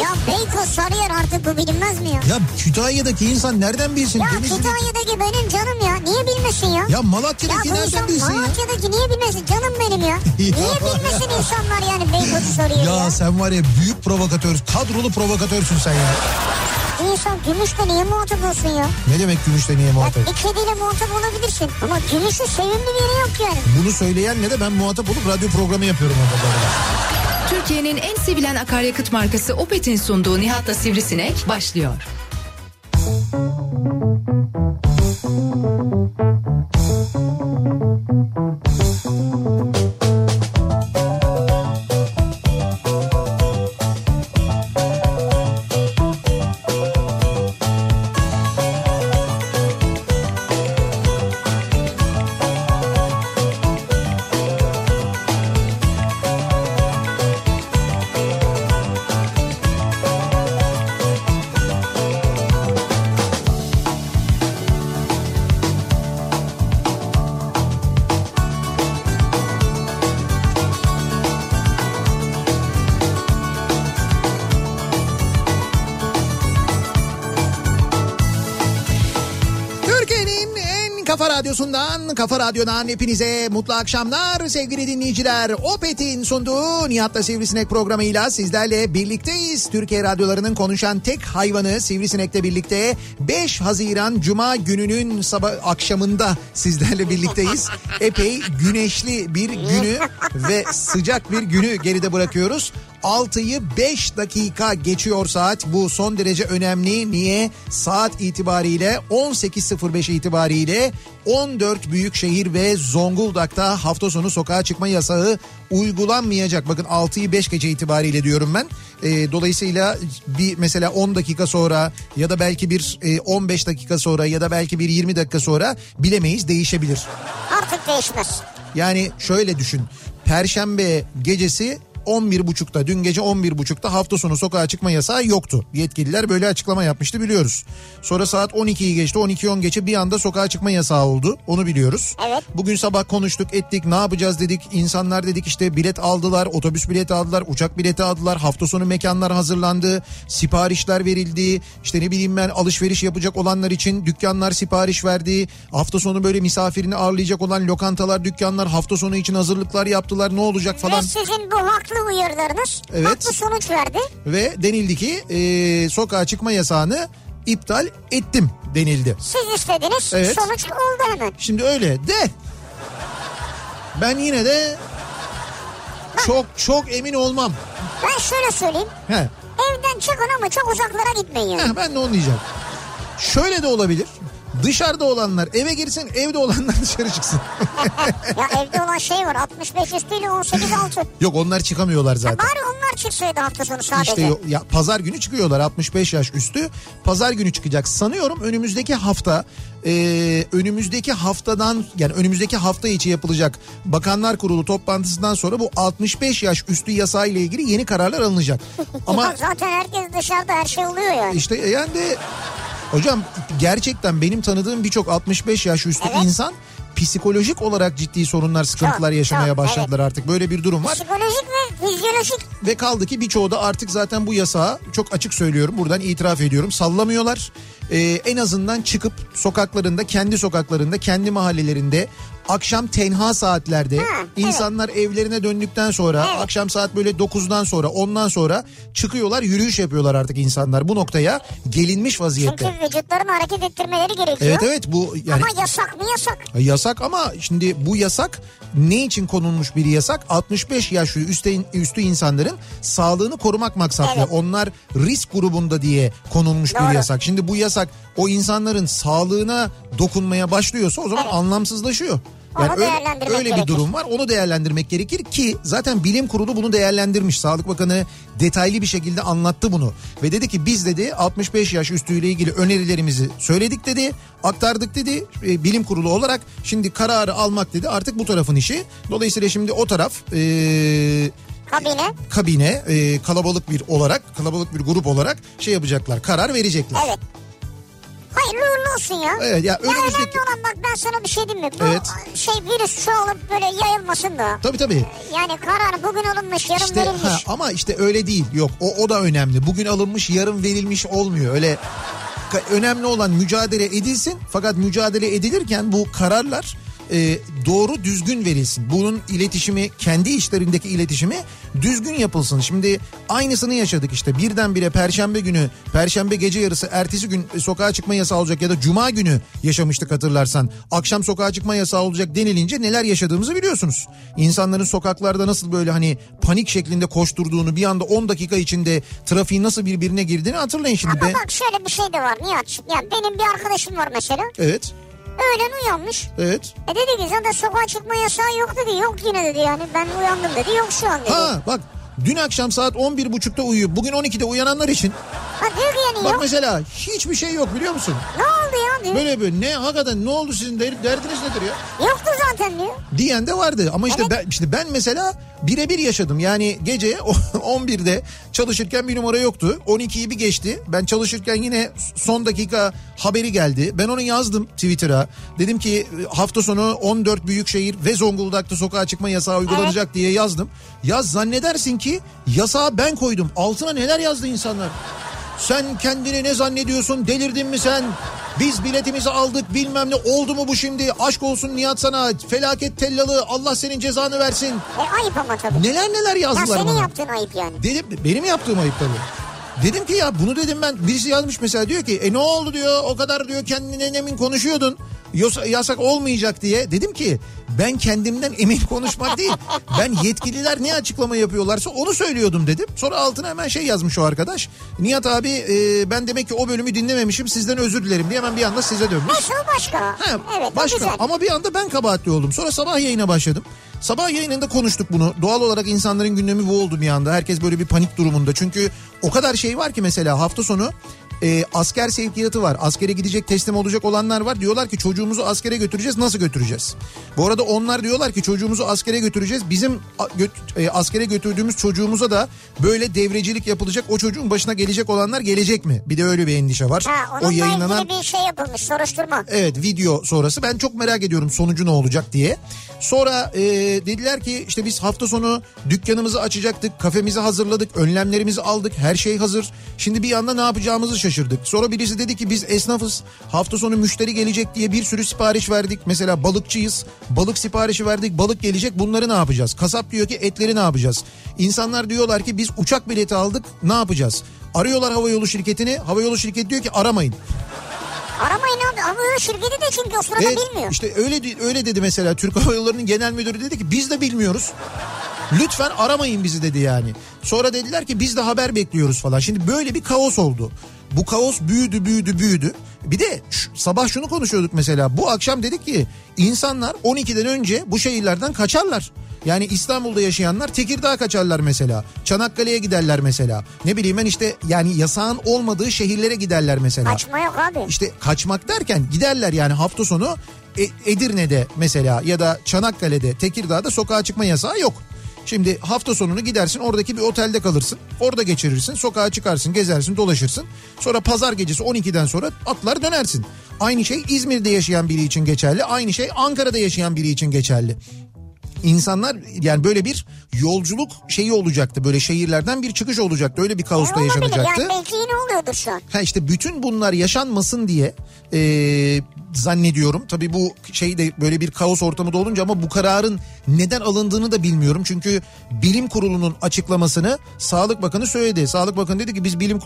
Ya Beykoz Sarıyer artık bu bilinmez mi ya? Ya Kütahya'daki insan nereden bilsin? Ya Denizli'deki- Kütahya'daki benim canım ya. Niye bilmesin ya? Ya Ya Malatya'daki bu nereden bilsin ya? Malatya'daki niye bilmesin? Canım benim ya. Niye bilmesin insanlar yani Beykoz'u soruyor ya? Ya sen var ya büyük provokatör, kadrolu provokatörsün sen ya. İnsan gümüşle niye muhatap olsun ya? Ne demek gümüşle niye Ya muhatap? bir kediyle muhatap olabilirsin. Ama gümüşün sevimli bir yeri yok yani. Bunu söyleyen ne de ben muhatap olup radyo programı yapıyorum orada. Türkiye'nin en sevilen akaryakıt markası Opet'in sunduğu Nihat'la Sivrisinek başlıyor. Türkiye'nin radyosundan, kafa radyodan hepinize mutlu akşamlar sevgili dinleyiciler. Opet'in sunduğu Nihat'la Sivrisinek programıyla sizlerle birlikteyiz. Türkiye radyolarının konuşan tek hayvanı Sivrisinek'le birlikte 5 Haziran Cuma gününün sabah akşamında sizlerle birlikteyiz. Epey güneşli bir günü ve sıcak bir günü geride bırakıyoruz. 6'yı 5 dakika geçiyor saat. Bu son derece önemli. Niye? Saat itibariyle 18.05 itibariyle 14 büyük şehir ve Zonguldak'ta hafta sonu sokağa çıkma yasağı uygulanmayacak. Bakın 6'yı 5 gece itibariyle diyorum ben. Ee, dolayısıyla bir mesela 10 dakika sonra ya da belki bir e, 15 dakika sonra ya da belki bir 20 dakika sonra bilemeyiz değişebilir. Artık değişmez. Yani şöyle düşün. Perşembe gecesi 11.30'da dün gece 11.30'da hafta sonu sokağa çıkma yasağı yoktu. Yetkililer böyle açıklama yapmıştı biliyoruz. Sonra saat 12'yi geçti 12.10 geçe bir anda sokağa çıkma yasağı oldu. Onu biliyoruz. Evet. Bugün sabah konuştuk ettik ne yapacağız dedik. İnsanlar dedik işte bilet aldılar otobüs bileti aldılar uçak bileti aldılar. Hafta sonu mekanlar hazırlandı. Siparişler verildi. İşte ne bileyim ben alışveriş yapacak olanlar için dükkanlar sipariş verdi. Hafta sonu böyle misafirini ağırlayacak olan lokantalar dükkanlar hafta sonu için hazırlıklar yaptılar. Ne olacak falan. Ve sizin bu haklı uyarılarınız Evet. haklı sonuç verdi. Ve denildi ki e, sokağa çıkma yasağını iptal ettim denildi. Siz istediniz Evet. sonuç oldu hemen. Şimdi öyle de ben yine de çok çok emin olmam. Ben şöyle söyleyeyim. He, Evden çıkın ama çok uzaklara gitmeyin yani. heh, ben de onu diyeceğim. Şöyle de olabilir. Dışarıda olanlar eve girsin, evde olanlar dışarı çıksın. ya evde olan şey var 65 üstüyle 18 altı. Yok onlar çıkamıyorlar zaten. Bari onlar çıksaydı hafta sonu sadece. İşte ya pazar günü çıkıyorlar 65 yaş üstü. Pazar günü çıkacak. Sanıyorum önümüzdeki hafta e, önümüzdeki haftadan yani önümüzdeki hafta içi yapılacak Bakanlar Kurulu toplantısından sonra bu 65 yaş üstü yasağı ile ilgili yeni kararlar alınacak. Ama Ya zaten herkes dışarıda her şey oluyor yani. işte yani de hocam gerçekten benim tanıdığım birçok 65 yaş üstü Evet. insan psikolojik olarak ciddi sorunlar, sıkıntılar Çok, yaşamaya çok, başladılar artık. Böyle bir durum var. Psikolojik ve fizyolojik. Ve kaldı ki birçoğu da artık zaten bu yasağı çok açık söylüyorum buradan itiraf ediyorum sallamıyorlar. Ee, en azından çıkıp sokaklarında kendi sokaklarında kendi mahallelerinde akşam tenha saatlerde evet. insanlar evlerine döndükten sonra Evet. akşam saat böyle 9'dan sonra 10'dan sonra çıkıyorlar yürüyüş yapıyorlar artık insanlar bu noktaya gelinmiş vaziyette. Çünkü vücutlarını hareket ettirmeleri gerekiyor. Evet evet bu yani Ama yasak mı yasak? Yasak ama şimdi bu yasak ne için konulmuş bir yasak? 65 yaş üstü, üstü insanların sağlığını korumak maksatlı. Evet. Onlar risk grubunda diye konulmuş bir Doğru. yasak. Şimdi bu yasak o insanların sağlığına dokunmaya başlıyorsa o zaman Evet. anlamsızlaşıyor. Onu öyle, öyle bir durum var. Onu değerlendirmek gerekir ki zaten bilim kurulu bunu değerlendirmiş. Sağlık Bakanı detaylı bir şekilde anlattı bunu. Ve dedi ki biz dedi 65 yaş üstüyle ilgili önerilerimizi söyledik dedi. Aktardık dedi e, bilim kurulu olarak. Şimdi kararı almak dedi artık bu tarafın işi. Dolayısıyla şimdi o taraf e, Kabine. kabine e, kalabalık bir olarak kalabalık bir grup olarak şey yapacaklar karar verecekler. Evet. Hayırlı uğurlu olsun ya. Evet, ya Ya önümüzdeki- önemli olan bak ben sana bir şey diyeyim mi? Bu Evet. şey virüs çoğalıp böyle yayılmasın da. Tabii tabii. Yani karar bugün alınmış yarın İşte verilmiş. ha, ama işte öyle değil. Yok o o da önemli. Bugün alınmış yarın verilmiş olmuyor. Öyle önemli olan mücadele edilsin. Fakat mücadele edilirken bu kararlar e, doğru düzgün verilsin. Bunun iletişimi kendi işlerindeki iletişimi düzgün yapılsın. Şimdi aynısını yaşadık işte birdenbire perşembe günü perşembe gece yarısı ertesi gün sokağa çıkma yasağı olacak ya da cuma günü yaşamıştık hatırlarsan. Akşam sokağa çıkma yasağı olacak denilince neler yaşadığımızı biliyorsunuz. İnsanların sokaklarda nasıl böyle hani panik şeklinde koşturduğunu bir anda 10 dakika içinde trafiğin nasıl birbirine girdiğini hatırlayın şimdi. Ama be. bak şöyle bir şey de var Nihat. Ya benim bir arkadaşım var mesela. Evet Öğlen uyanmış. evet. E dedi ki zaten sokağa çıkma yasağı yok dedi. Yok yine dedi yani ben uyandım dedi. Yok şu an dedi. Ha, Ha bak dün akşam saat 11.30'da uyuyup bugün 12'de uyananlar için diyor ki yani bak yok. mesela hiçbir şey yok biliyor musun? Ne oldu ya diyor. Böyle böyle ne hakikaten ne oldu sizin der- derdiniz nedir ya? Yoktu zaten diyor. Diyen de vardı ama işte Evet. ben işte ben mesela birebir yaşadım. Yani gece 11'de çalışırken bir numara yoktu. 12'yi bir geçti. Ben çalışırken yine son dakika haberi geldi. Ben onu yazdım Twitter'a. Dedim ki hafta sonu 14 büyükşehir ve Zonguldak'ta sokağa çıkma yasağı uygulanacak diye yazdım. Ya zannedersin ki yasağı ben koydum. Altına neler yazdı insanlar? Sen kendini ne zannediyorsun? Delirdin mi sen? Biz biletimizi aldık bilmem ne oldu mu bu şimdi? Aşk olsun Nihat sana felaket tellalı Allah senin cezanı versin. E ayıp ama tabii. Neler neler Ya yazdılar senin bana. yaptığın ayıp yani. Dedim, benim yaptığım ayıp tabii. Dedim ki ya bunu dedim ben birisi yazmış mesela diyor ki e ne oldu diyor o kadar diyor kendine emin konuşuyordun yasak olmayacak diye dedim ki ben kendimden emin konuşmak değil ben yetkililer ne açıklama yapıyorlarsa onu söylüyordum dedim sonra altına hemen şey yazmış o arkadaş Nihat abi e, ben demek ki o bölümü dinlememişim sizden özür dilerim diye hemen bir anda size dönmüş. O başka. Ha, evet başka güzel. ama bir anda ben kabahatli oldum. Sonra sabah yayına başladım. Sabah yayınında konuştuk bunu. Doğal olarak insanların gündemi bu oldu bir anda. Herkes böyle bir panik durumunda. Çünkü o kadar şey var ki mesela hafta sonu e, asker sevkiyatı var. Askere gidecek teslim olacak olanlar var. Diyorlar ki çocuğumuzu askere götüreceğiz. Nasıl götüreceğiz? Bu arada onlar diyorlar ki çocuğumuzu askere götüreceğiz. Bizim göt- e, askere götürdüğümüz çocuğumuza da böyle devrecilik yapılacak. O çocuğun başına gelecek olanlar gelecek mi? Bir de öyle bir endişe var. Ha, o yayınlanan bir şey yapılmış soruşturma. Evet video sonrası ben çok merak ediyorum sonucu ne olacak diye. Sonra e, dediler ki işte biz hafta sonu dükkanımızı açacaktık, kafemizi hazırladık, önlemlerimizi aldık, her şey hazır. Şimdi bir anda ne yapacağımızı şaşırdık. Sonra birisi dedi ki biz esnafız, hafta sonu müşteri gelecek diye bir sürü sipariş verdik. Mesela balıkçıyız, balık siparişi verdik, balık gelecek bunları ne yapacağız? Kasap diyor ki etleri ne yapacağız? İnsanlar diyorlar ki biz uçak bileti aldık ne yapacağız? Arıyorlar havayolu şirketini, havayolu şirketi diyor ki aramayın. Aramayın abi. Havayolu şirketi de çünkü o sırada Evet, bilmiyor. işte öyle öyle dedi mesela Türk Hava Yolları'nın genel müdürü dedi ki biz de bilmiyoruz. Lütfen aramayın bizi dedi yani. Sonra dediler ki biz de haber bekliyoruz falan. Şimdi böyle bir kaos oldu. Bu kaos büyüdü büyüdü büyüdü. Bir de ş- sabah şunu konuşuyorduk mesela. Bu akşam dedik ki insanlar 12'den önce bu şehirlerden kaçarlar. Yani İstanbul'da yaşayanlar Tekirdağ kaçarlar mesela. Çanakkale'ye giderler mesela. Ne bileyim ben işte yani yasağın olmadığı şehirlere giderler mesela. Kaçma yok abi. İşte kaçmak derken giderler yani hafta sonu E- Edirne'de mesela ya da Çanakkale'de, Tekirdağ'da sokağa çıkma yasağı yok. Şimdi hafta sonunu gidersin oradaki bir otelde kalırsın. Orada geçirirsin. Sokağa çıkarsın, gezersin, dolaşırsın. Sonra pazar gecesi 12'den sonra atlar dönersin. Aynı şey İzmir'de yaşayan biri için geçerli. Aynı şey Ankara'da yaşayan biri için geçerli. İnsanlar yani böyle bir yolculuk şeyi olacaktı. Böyle şehirlerden bir çıkış olacaktı. Öyle bir kaosta olabilir. yaşanacaktı. Yani belki yine oluyordur şu an. Ha işte bütün bunlar yaşanmasın diye e, zannediyorum. Tabii bu şey de böyle bir kaos ortamı da olunca ama bu kararın neden alındığını da bilmiyorum. Çünkü bilim kurulunun açıklamasını Sağlık Bakanı söyledi. Sağlık Bakanı dedi ki biz bilim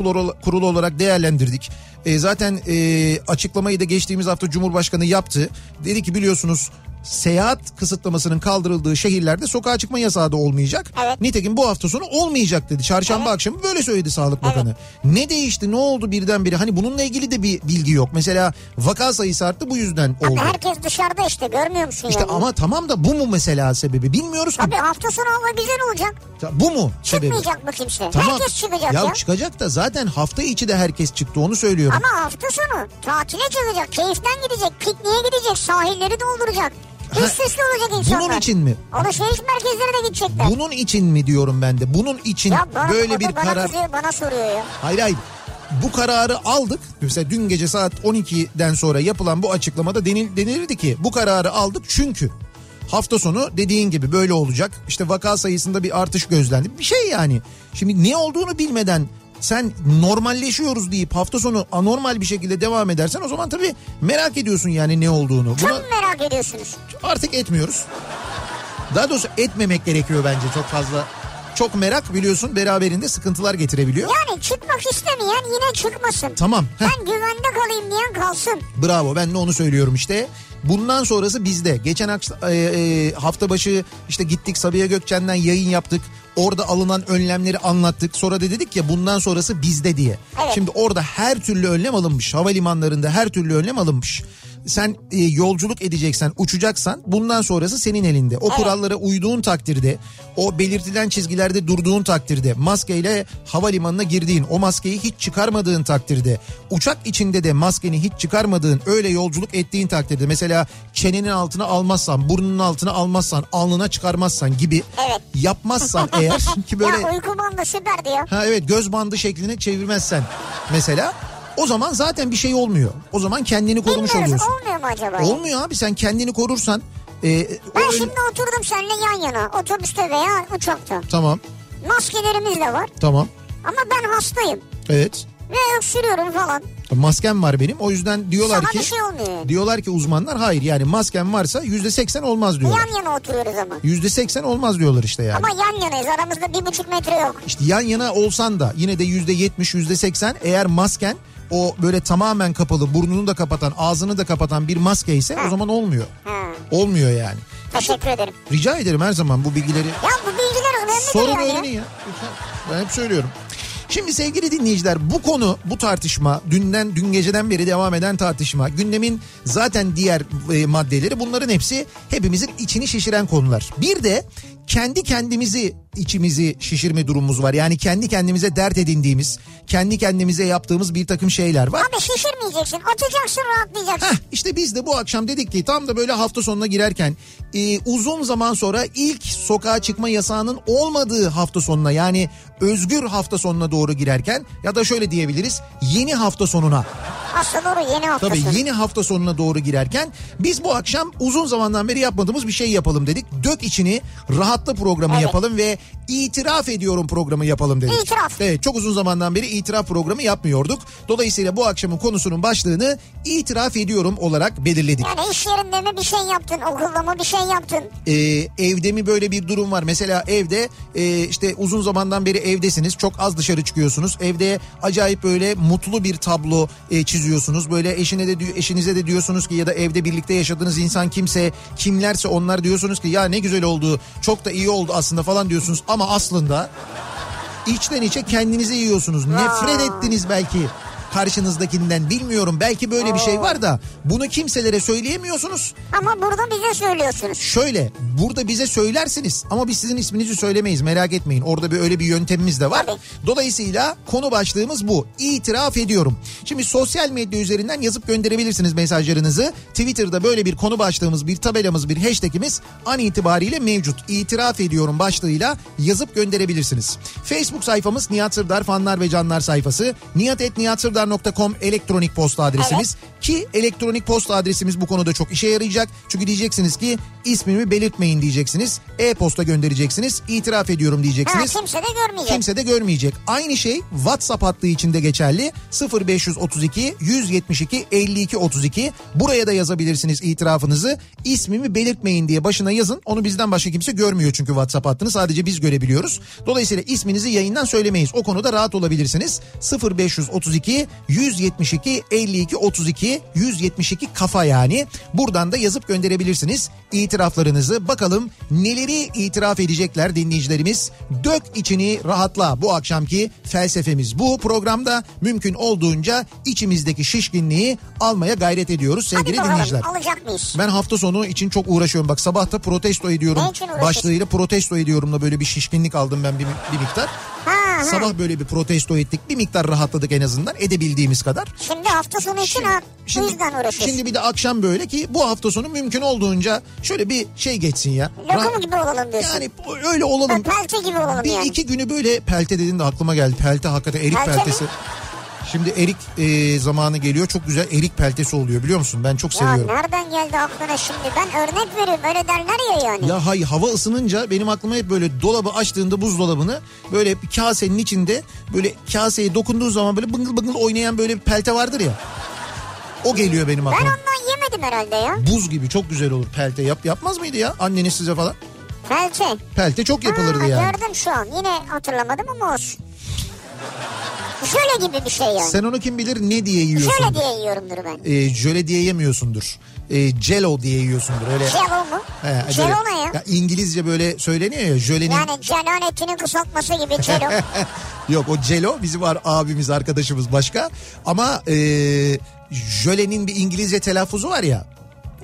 kurulu olarak değerlendirdik. E, zaten e, açıklamayı da geçtiğimiz hafta Cumhurbaşkanı yaptı. Dedi ki biliyorsunuz seyahat kısıtlamasının kaldırıldığı şehirlerde sokağa çıkma yasağı da olmayacak. Evet. Nitekim bu hafta sonu olmayacak dedi. Çarşamba akşamı böyle söyledi Sağlık Bakanı. Ne değişti ne oldu birdenbire? Hani bununla ilgili de bir bilgi yok. Mesela vaka sayısı arttı bu yüzden Abi oldu. herkes dışarıda işte görmüyor musun İşte yani? ama tamam da bu mu mesela sebebi? Bilmiyoruz ki. Tabii hafta sonu hava güzel olacak. Bu mu sebebi? Çıkmayacak mı kimse? Tamam. Herkes çıkacak ya. ya. çıkacak da zaten hafta içi de herkes çıktı onu söylüyorum. Ama hafta sonu tatile çıkacak, keyiften gidecek, pikniğe gidecek, sahilleri dolduracak. Üste olacak insanlar. Bunun için mi? Alışveriş merkezlerine gidecekler. Bunun için mi diyorum ben de? Bunun için ya bana, böyle bir bana karar. Kızıyor, bana soruyor ya. Hayır hayır. Bu kararı aldık. Mesela dün gece saat 12'den sonra yapılan bu açıklamada denil, denilirdi ki bu kararı aldık çünkü hafta sonu dediğin gibi böyle olacak. İşte vaka sayısında bir artış gözlendi. Bir şey yani. Şimdi ne olduğunu bilmeden sen normalleşiyoruz deyip hafta sonu anormal bir şekilde devam edersen o zaman tabii merak ediyorsun yani ne olduğunu. Buna Çok merak ediyorsunuz. artık etmiyoruz. Daha doğrusu etmemek gerekiyor bence çok fazla. Çok merak biliyorsun beraberinde sıkıntılar getirebiliyor. Yani çıkmak istemeyen yine çıkmasın. Tamam. heh. Ben güvende kalayım diyen kalsın. Bravo ben de onu söylüyorum işte. Bundan sonrası bizde. Geçen e, e, hafta başı işte gittik Sabiha Gökçen'den yayın yaptık. Orada alınan önlemleri anlattık. Sonra da dedik ya bundan sonrası bizde diye. Evet. Şimdi orada her türlü önlem alınmış. Havalimanlarında her türlü önlem alınmış. Sen e, yolculuk edeceksen, uçacaksan bundan sonrası senin elinde. O kurallara uyduğun takdirde, o belirtilen çizgilerde durduğun takdirde, maskeyle havalimanına girdiğin, o maskeyi hiç çıkarmadığın takdirde, uçak içinde de maskeni hiç çıkarmadığın, öyle yolculuk ettiğin takdirde mesela çenenin altına almazsan, burnunun altına almazsan, alnına çıkarmazsan gibi Evet. yapmazsan eğer ki böyle Ya uyku bandı süper diyor. Ha evet göz bandı şekline çevirmezsen mesela o zaman zaten bir şey olmuyor. O zaman kendini korumuş Bilmiyoruz oluyorsun. olmuyor mu acaba? Olmuyor abi sen kendini korursan. e, o Ben ön- şimdi oturdum seninle yan yana otobüste veya uçakta. Tamam Maskelerimiz de var tamam ama ben hastayım evet ve öksürüyorum falan. Maskem var benim o yüzden diyorlar Sana ki bir şey olmuyor. diyorlar ki uzmanlar hayır yani maskem varsa yüzde seksen olmaz diyorlar. Yan yana oturuyoruz ama. Yüzde seksen olmaz diyorlar işte yani. Ama yan yanayız aramızda bir buçuk metre yok. İşte yan yana olsan da yine de yüzde yetmiş yüzde seksen eğer masken o böyle tamamen kapalı burnunu da kapatan ağzını da kapatan bir maske ise o zaman olmuyor. Ha. Olmuyor yani. Teşekkür ederim. Rica ederim her zaman bu bilgileri Ya bu bilgiler önemli sorun yani. ya. Ben hep söylüyorum. Şimdi sevgili dinleyiciler bu konu bu tartışma dünden dün geceden beri devam eden tartışma gündemin zaten diğer e, maddeleri bunların hepsi hepimizin içini şişiren konular. Bir de kendi kendimizi içimizi şişirme durumumuz var. Yani kendi kendimize dert edindiğimiz, kendi kendimize yaptığımız bir takım şeyler var. Abi şişirmeyeceksin atacaksın rahatlayacaksın. Heh, işte biz de bu akşam dedik ki tam da böyle hafta sonuna girerken e, uzun zaman sonra ilk sokağa çıkma yasağının olmadığı hafta sonuna yani özgür hafta sonuna doğru girerken ya da şöyle diyebiliriz yeni hafta sonuna Aslında doğru yeni hafta tabii sonu. yeni hafta sonuna doğru girerken biz bu akşam uzun zamandan beri yapmadığımız bir şey yapalım dedik. Dök içini rahatla programı Evet. yapalım ve itiraf ediyorum programı yapalım dedik. İtiraf. Evet çok uzun zamandan beri itiraf programı yapmıyorduk. Dolayısıyla bu akşamın konusunun başlığını itiraf ediyorum olarak belirledik. Yani iş yerinde mi bir şey yaptın okulda mı bir şey yaptın. Ee, evde mi böyle bir durum var? Mesela evde e, işte uzun zamandan beri evdesiniz. Çok az dışarı çıkıyorsunuz. Evde acayip böyle mutlu bir tablo e, çiziyorsunuz. Böyle eşine de eşinize de diyorsunuz ki ya da evde birlikte yaşadığınız insan kimse kimlerse onlar diyorsunuz ki ya ne güzel oldu. Çok da iyi oldu aslında falan diyorsunuz ama aslında içten içe kendinizi yiyorsunuz. Nefret ettiniz belki karşınızdakinden bilmiyorum belki böyle bir şey var da bunu kimselere söyleyemiyorsunuz. Ama burada bize söylüyorsunuz. Şöyle burada bize söylersiniz ama biz sizin isminizi söylemeyiz merak etmeyin. Orada bir öyle bir yöntemimiz de var. Tabii. Dolayısıyla konu başlığımız bu. İtiraf ediyorum. Şimdi sosyal medya üzerinden yazıp gönderebilirsiniz mesajlarınızı. Twitter'da böyle bir konu başlığımız, bir tabelamız, bir hashtagimiz an itibariyle mevcut. İtiraf ediyorum başlığıyla yazıp gönderebilirsiniz. Facebook sayfamız Nihat Sırdar fanlar ve canlar sayfası. nihatetnihatsırdar.com elektronik posta adresimiz. Ki elektronik posta adresimiz bu konuda çok işe yarayacak. Çünkü diyeceksiniz ki ismimi belirtmeyin diyeceksiniz. E-posta göndereceksiniz. İtiraf ediyorum Ha, diyeceksiniz. kimse de görmeyecek. Kimse de görmeyecek. Aynı şey WhatsApp hattı içinde geçerli. 0532 172 52 32. Buraya da yazabilirsiniz itirafınızı. İsmimi belirtmeyin diye başına yazın. Onu bizden başka kimse görmüyor çünkü WhatsApp hattını sadece biz görebiliyoruz. Dolayısıyla isminizi yayından söylemeyiz. O konuda rahat olabilirsiniz. 0532 172 52 32 172 kafa yani. Buradan da yazıp gönderebilirsiniz itiraflarınızı. Bakalım neleri itiraf edecekler dinleyicilerimiz. Dök içini rahatla. Bu akşamki felsefemiz bu. Programda mümkün olduğunca içimizdeki şişkinliği almaya gayret ediyoruz Hadi sevgili bakalım dinleyiciler. alacak mıyız? Ben hafta sonu için çok uğraşıyorum. Bak sabah da protesto ediyorum. Başlığıyla protesto ediyorumla böyle bir şişkinlik aldım ben bir, bir miktar. Ha, ha. Sabah böyle bir protesto ettik. Bir miktar rahatladık en azından edebildiğimiz kadar. Şimdi hafta sonu için ha, bu yüzden uğraşıyorsun. şimdi bir de akşam böyle ki bu hafta sonu mümkün olduğunca şöyle bir şey geçsin ya. Lokum gibi olalım diyorsun. Yani öyle olalım. Pelte gibi olalım Bir yani. iki günü böyle pelte dedin de aklıma geldi. Pelte hakikaten erik Pelte mi? Şimdi erik e, zamanı geliyor. Çok güzel erik peltesi oluyor biliyor musun? Ben çok Ya seviyorum. nereden geldi aklına şimdi? Ben örnek veriyorum öyle derler ya yani. Ya hay hava ısınınca benim aklıma hep böyle dolabı açtığında buzdolabını böyle bir kasenin içinde böyle kaseye dokunduğu zaman böyle bıngıl bıngıl oynayan böyle bir pelte vardır ya. O geliyor benim Ben aklıma. ondan yemedim herhalde ya. Buz gibi çok güzel olur pelte. Yap yapmaz mıydı ya anneniz size falan? Pelte. Pelte çok yapılırdı Ha, yani. Gördüm şu an. Yine hatırlamadım ama olsun. Şöyle gibi bir şey yani. Sen onu kim bilir ne diye yiyorsun? Şöyle diye yiyorumdur ben. Ee, jöle diye yemiyorsundur. Ee, jello diye yiyorsundur öyle. Jello mu? He, Jello ne ya? ya İngilizce böyle söyleniyor ya jölenin. Yani celan etinin kısaltması gibi jello. Yok o Celo bizim var abimiz arkadaşımız başka. Ama e, jölenin bir İngilizce telaffuzu var ya.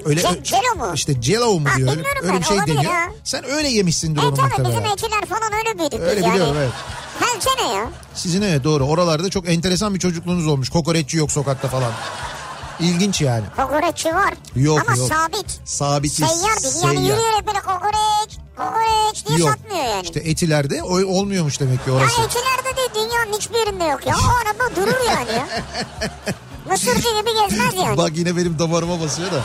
Öyle Ce- Jello mu? İşte Jello mu Ha, diyor. Öyle, öyle ben, bir şey deniyor. ha. Sen öyle yemişsindir e onu tabii muhtemelen. bizim etiler falan öyle büyüdük Öyle biz yani. biliyorum evet. Pelte ne ya? Sizin evet doğru. Oralarda çok enteresan bir çocukluğunuz olmuş. Kokoreççi yok sokakta falan. İlginç yani. Kokoreççi var. Yok, Ama yok. sabit. Sabit Seyyar değil. Yani yürüyerek böyle kokoreç, kokoreç diye Yok. satmıyor yani. İşte etilerde olmuyormuş demek ki orası. Yani etilerde değil dünyanın hiçbir yerinde yok ya. O araba durur yani ya. Mısırcı gibi gezmez yani. Bak yine benim damarıma basıyor da.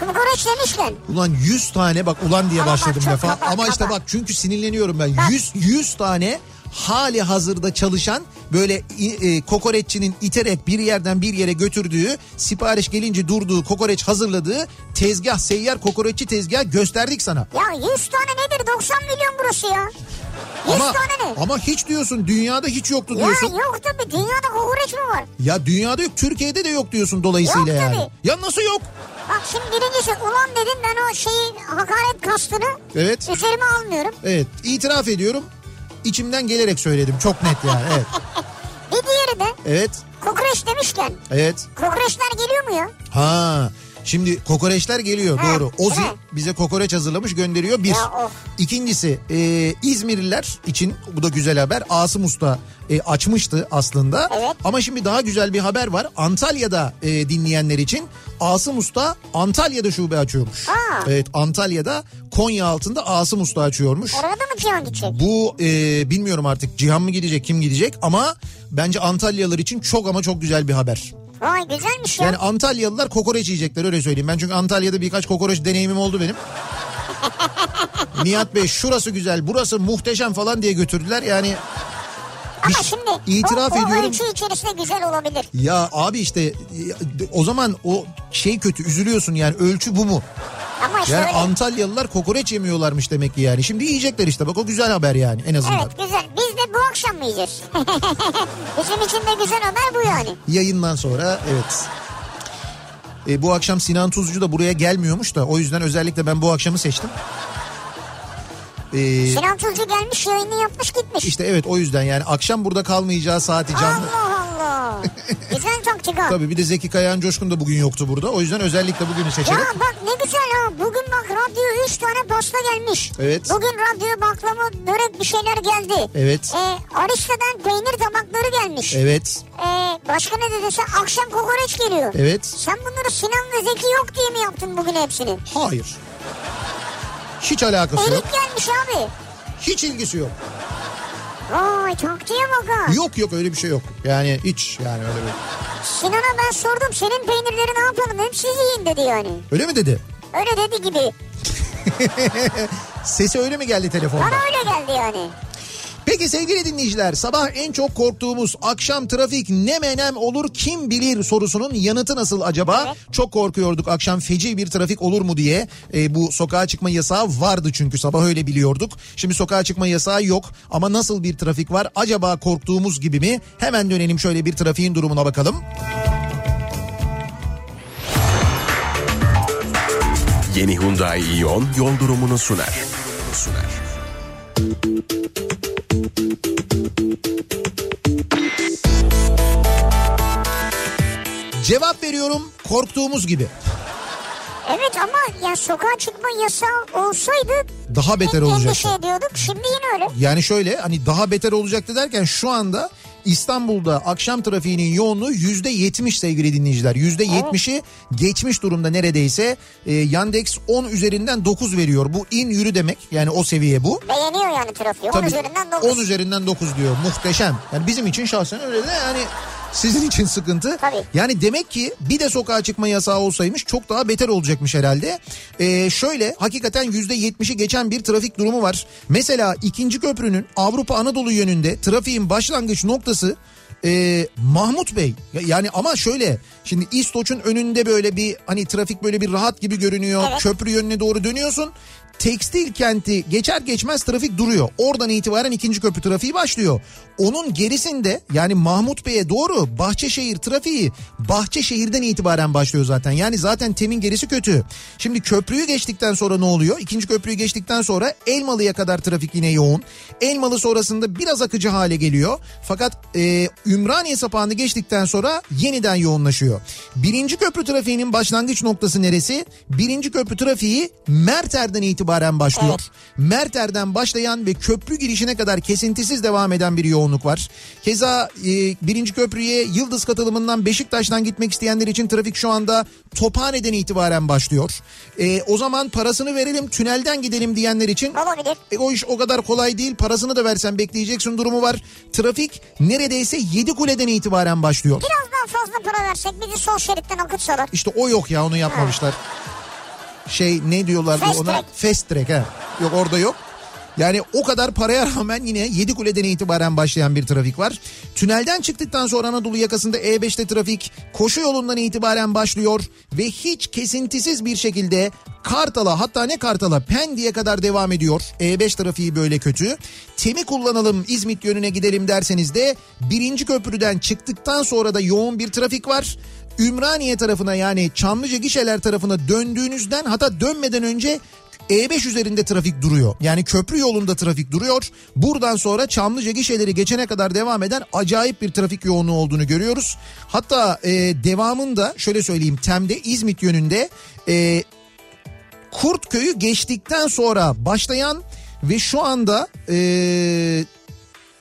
Kokoreç demişken. Ulan 100 tane bak ulan diye Ama bak başladım lafa. kaba, Ama işte kaba. bak çünkü sinirleniyorum ben. Bak. 100 100 tane hali hazırda çalışan böyle e, kokoreççinin iterek bir yerden bir yere götürdüğü sipariş gelince durduğu kokoreç hazırladığı tezgah seyyar kokoreççi tezgah gösterdik sana. Ya 100 tane nedir? 90 milyon burası ya. 100 Ama tane ne? ama hiç diyorsun dünyada hiç yoktu Ya diyorsun. yok tabii dünyada kokoreç mi var? Ya dünyada yok Türkiye'de de yok diyorsun dolayısıyla Yok yani. tabii. Ya nasıl yok? Bak şimdi birincisi ulan dedim ben o şeyi hakaret kastını Evet. üzerime almıyorum. Evet itiraf ediyorum. İçimden gelerek söyledim çok net yani evet. Bir diğeri de Evet kokoreç demişken evet. kokoreçler geliyor mu ya? Ha şimdi kokoreçler geliyor Ha, doğru. Ozi bize kokoreç hazırlamış gönderiyor bir. Ya of. İkincisi e, İzmirliler için bu da güzel haber. Asım Usta e, açmıştı aslında. Evet. Ama şimdi daha güzel bir haber var. Antalya'da e, dinleyenler için Asım Usta Antalya'da şube açıyormuş. Ha. Evet Antalya'da Konya altında Asım Usta açıyormuş. Orada da mı Cihan gidecek? Bu e, bilmiyorum artık Cihan mı gidecek kim gidecek ama bence Antalyalılar için çok ama çok güzel bir haber. Vay güzelmiş ya. Yani Antalyalılar kokoreç yiyecekler öyle söyleyeyim. Ben çünkü Antalya'da birkaç kokoreç deneyimim oldu benim. Nihat Bey şurası güzel burası muhteşem falan diye götürdüler yani. Ama şimdi itiraf o, o ediyorum. ölçü içerisinde güzel olabilir. Ya abi işte o zaman o şey kötü üzülüyorsun yani ölçü bu mu? Ama işte Yani öyle. Antalyalılar kokoreç yemiyorlarmış demek ki yani. Şimdi yiyecekler işte bak o güzel haber yani en azından. Evet güzel. Biz de bu akşam mı yiyeceğiz? Bizim için de güzel haber bu yani. Yayından sonra evet. E, bu akşam Sinan Tuzcu da buraya gelmiyormuş da o yüzden özellikle ben bu akşamı seçtim. E, Sinan Tuzcu gelmiş yayını yapmış gitmiş. işte evet o yüzden yani akşam burada kalmayacağı saati canlı. Allah. güzel taktik. Tabii bir de Zeki Kayağan Coşkun da bugün yoktu burada. O yüzden özellikle bugünü Ya seçerek. bak ne güzel ha. Bugün bak radyoya 3 tane pasta gelmiş. Evet. Bugün radyoya baklava, börek bir şeyler geldi. Evet. Ee, Arista'dan peynir tabakları gelmiş. Evet. Ee, başka ne dedin sen? Akşam kokoreç geliyor. Evet. Sen bunları Sinan ve Zeki yok diye mi yaptın bugün hepsini? Hayır. Hiç alakası yok. Erik gelmiş abi. Hiç ilgisi yok. Vay taktiğe bak ha. Yok yok öyle bir şey yok. Yani hiç yani öyle bir. Sinan'a ben sordum senin peynirleri ne yapalım hep siz yiyin dedi yani. Öyle mi dedi? Öyle dedi gibi. Sesi öyle mi geldi telefonda? Bana öyle geldi yani. Peki sevgili dinleyiciler sabah en çok korktuğumuz akşam trafik ne menem olur kim bilir sorusunun yanıtı nasıl acaba? Evet. Çok korkuyorduk akşam feci bir trafik olur mu diye. E, bu sokağa çıkma yasağı vardı çünkü sabah öyle biliyorduk. Şimdi sokağa çıkma yasağı yok ama nasıl bir trafik var acaba korktuğumuz gibi mi? Hemen dönelim şöyle bir trafiğin durumuna bakalım. Yeni Hyundai Ion yol durumunu sunar. sunar. Cevap veriyorum korktuğumuz gibi. Evet ama ya sokağa çıkma yasağı olsaydı Daha beter olacaktı. endişe ediyorduk. Şimdi yine öyle. Yani şöyle hani daha beter olacaktı derken şu anda İstanbul'da akşam trafiğinin yoğunluğu yüzde yetmiş sevgili dinleyiciler. Yüzde yetmişi geçmiş durumda neredeyse. Ee, Yandex 10 üzerinden 9 veriyor. Bu in yürü demek yani o seviye bu. Beğeniyor yani trafiği. 10 Tabii, üzerinden 9. 10 üzerinden 9 diyor muhteşem. Yani bizim için şahsen öyle de yani sizin için sıkıntı. Tabii. Yani demek ki bir de sokağa çıkma yasağı olsaymış çok daha beter olacakmış herhalde. Ee, şöyle hakikaten %70'i geçen bir trafik durumu var. Mesela ikinci köprünün Avrupa Anadolu yönünde trafiğin başlangıç noktası e, Mahmut Bey Ya- yani ama şöyle şimdi İstoç'un önünde böyle bir hani trafik böyle bir rahat gibi görünüyor. Evet. Köprü yönüne doğru dönüyorsun. Tekstil kenti geçer geçmez trafik duruyor. Oradan itibaren ikinci köprü trafiği başlıyor. Onun gerisinde yani Mahmut Bey'e doğru Bahçeşehir trafiği Bahçeşehir'den itibaren başlıyor zaten. Yani zaten temin gerisi kötü. Şimdi köprüyü geçtikten sonra ne oluyor? İkinci köprüyü geçtikten sonra Elmalı'ya kadar trafik yine yoğun. Elmalı sonrasında biraz akıcı hale geliyor. Fakat e, Ümraniye sapağını geçtikten sonra yeniden yoğunlaşıyor. Birinci köprü trafiğinin başlangıç noktası neresi? Birinci köprü trafiği Merter'den itibaren başlıyor. Merter'den başlayan ve köprü girişine kadar kesintisiz devam eden bir yoğunluk var. Keza e, birinci köprüye Yıldız katılımından Beşiktaş'tan gitmek isteyenler için trafik şu anda Tophane'den itibaren başlıyor. E, o zaman parasını verelim tünelden gidelim diyenler için Olabilir. e, o iş o kadar kolay değil. Parasını da versen bekleyeceksin durumu var. Trafik neredeyse 7 kuleden itibaren başlıyor. Biraz daha fazla para versek bizi sol şeritten akıtsalar. İşte o yok ya onu yapmamışlar. Şey ne diyorlar Fast ona? track. Fast track ha. Yok orada yok. Yani o kadar paraya rağmen yine 7 kuleden itibaren başlayan bir trafik var. Tünelden çıktıktan sonra Anadolu yakasında E5'te trafik koşu yolundan itibaren başlıyor ve hiç kesintisiz bir şekilde Kartal'a hatta ne Kartal'a Pendik'e kadar devam ediyor. E5 trafiği böyle kötü. Temi kullanalım İzmit yönüne gidelim derseniz de birinci köprüden çıktıktan sonra da yoğun bir trafik var. Ümraniye tarafına yani Çamlıca gişeler tarafına döndüğünüzden hatta dönmeden önce E5 üzerinde trafik duruyor. Yani köprü yolunda trafik duruyor. Buradan sonra Çamlıca gişeleri geçene kadar devam eden acayip bir trafik yoğunluğu olduğunu görüyoruz. Hatta e, devamında şöyle söyleyeyim Tem'de İzmit yönünde e, Kurtköy'ü geçtikten sonra başlayan ve şu anda e,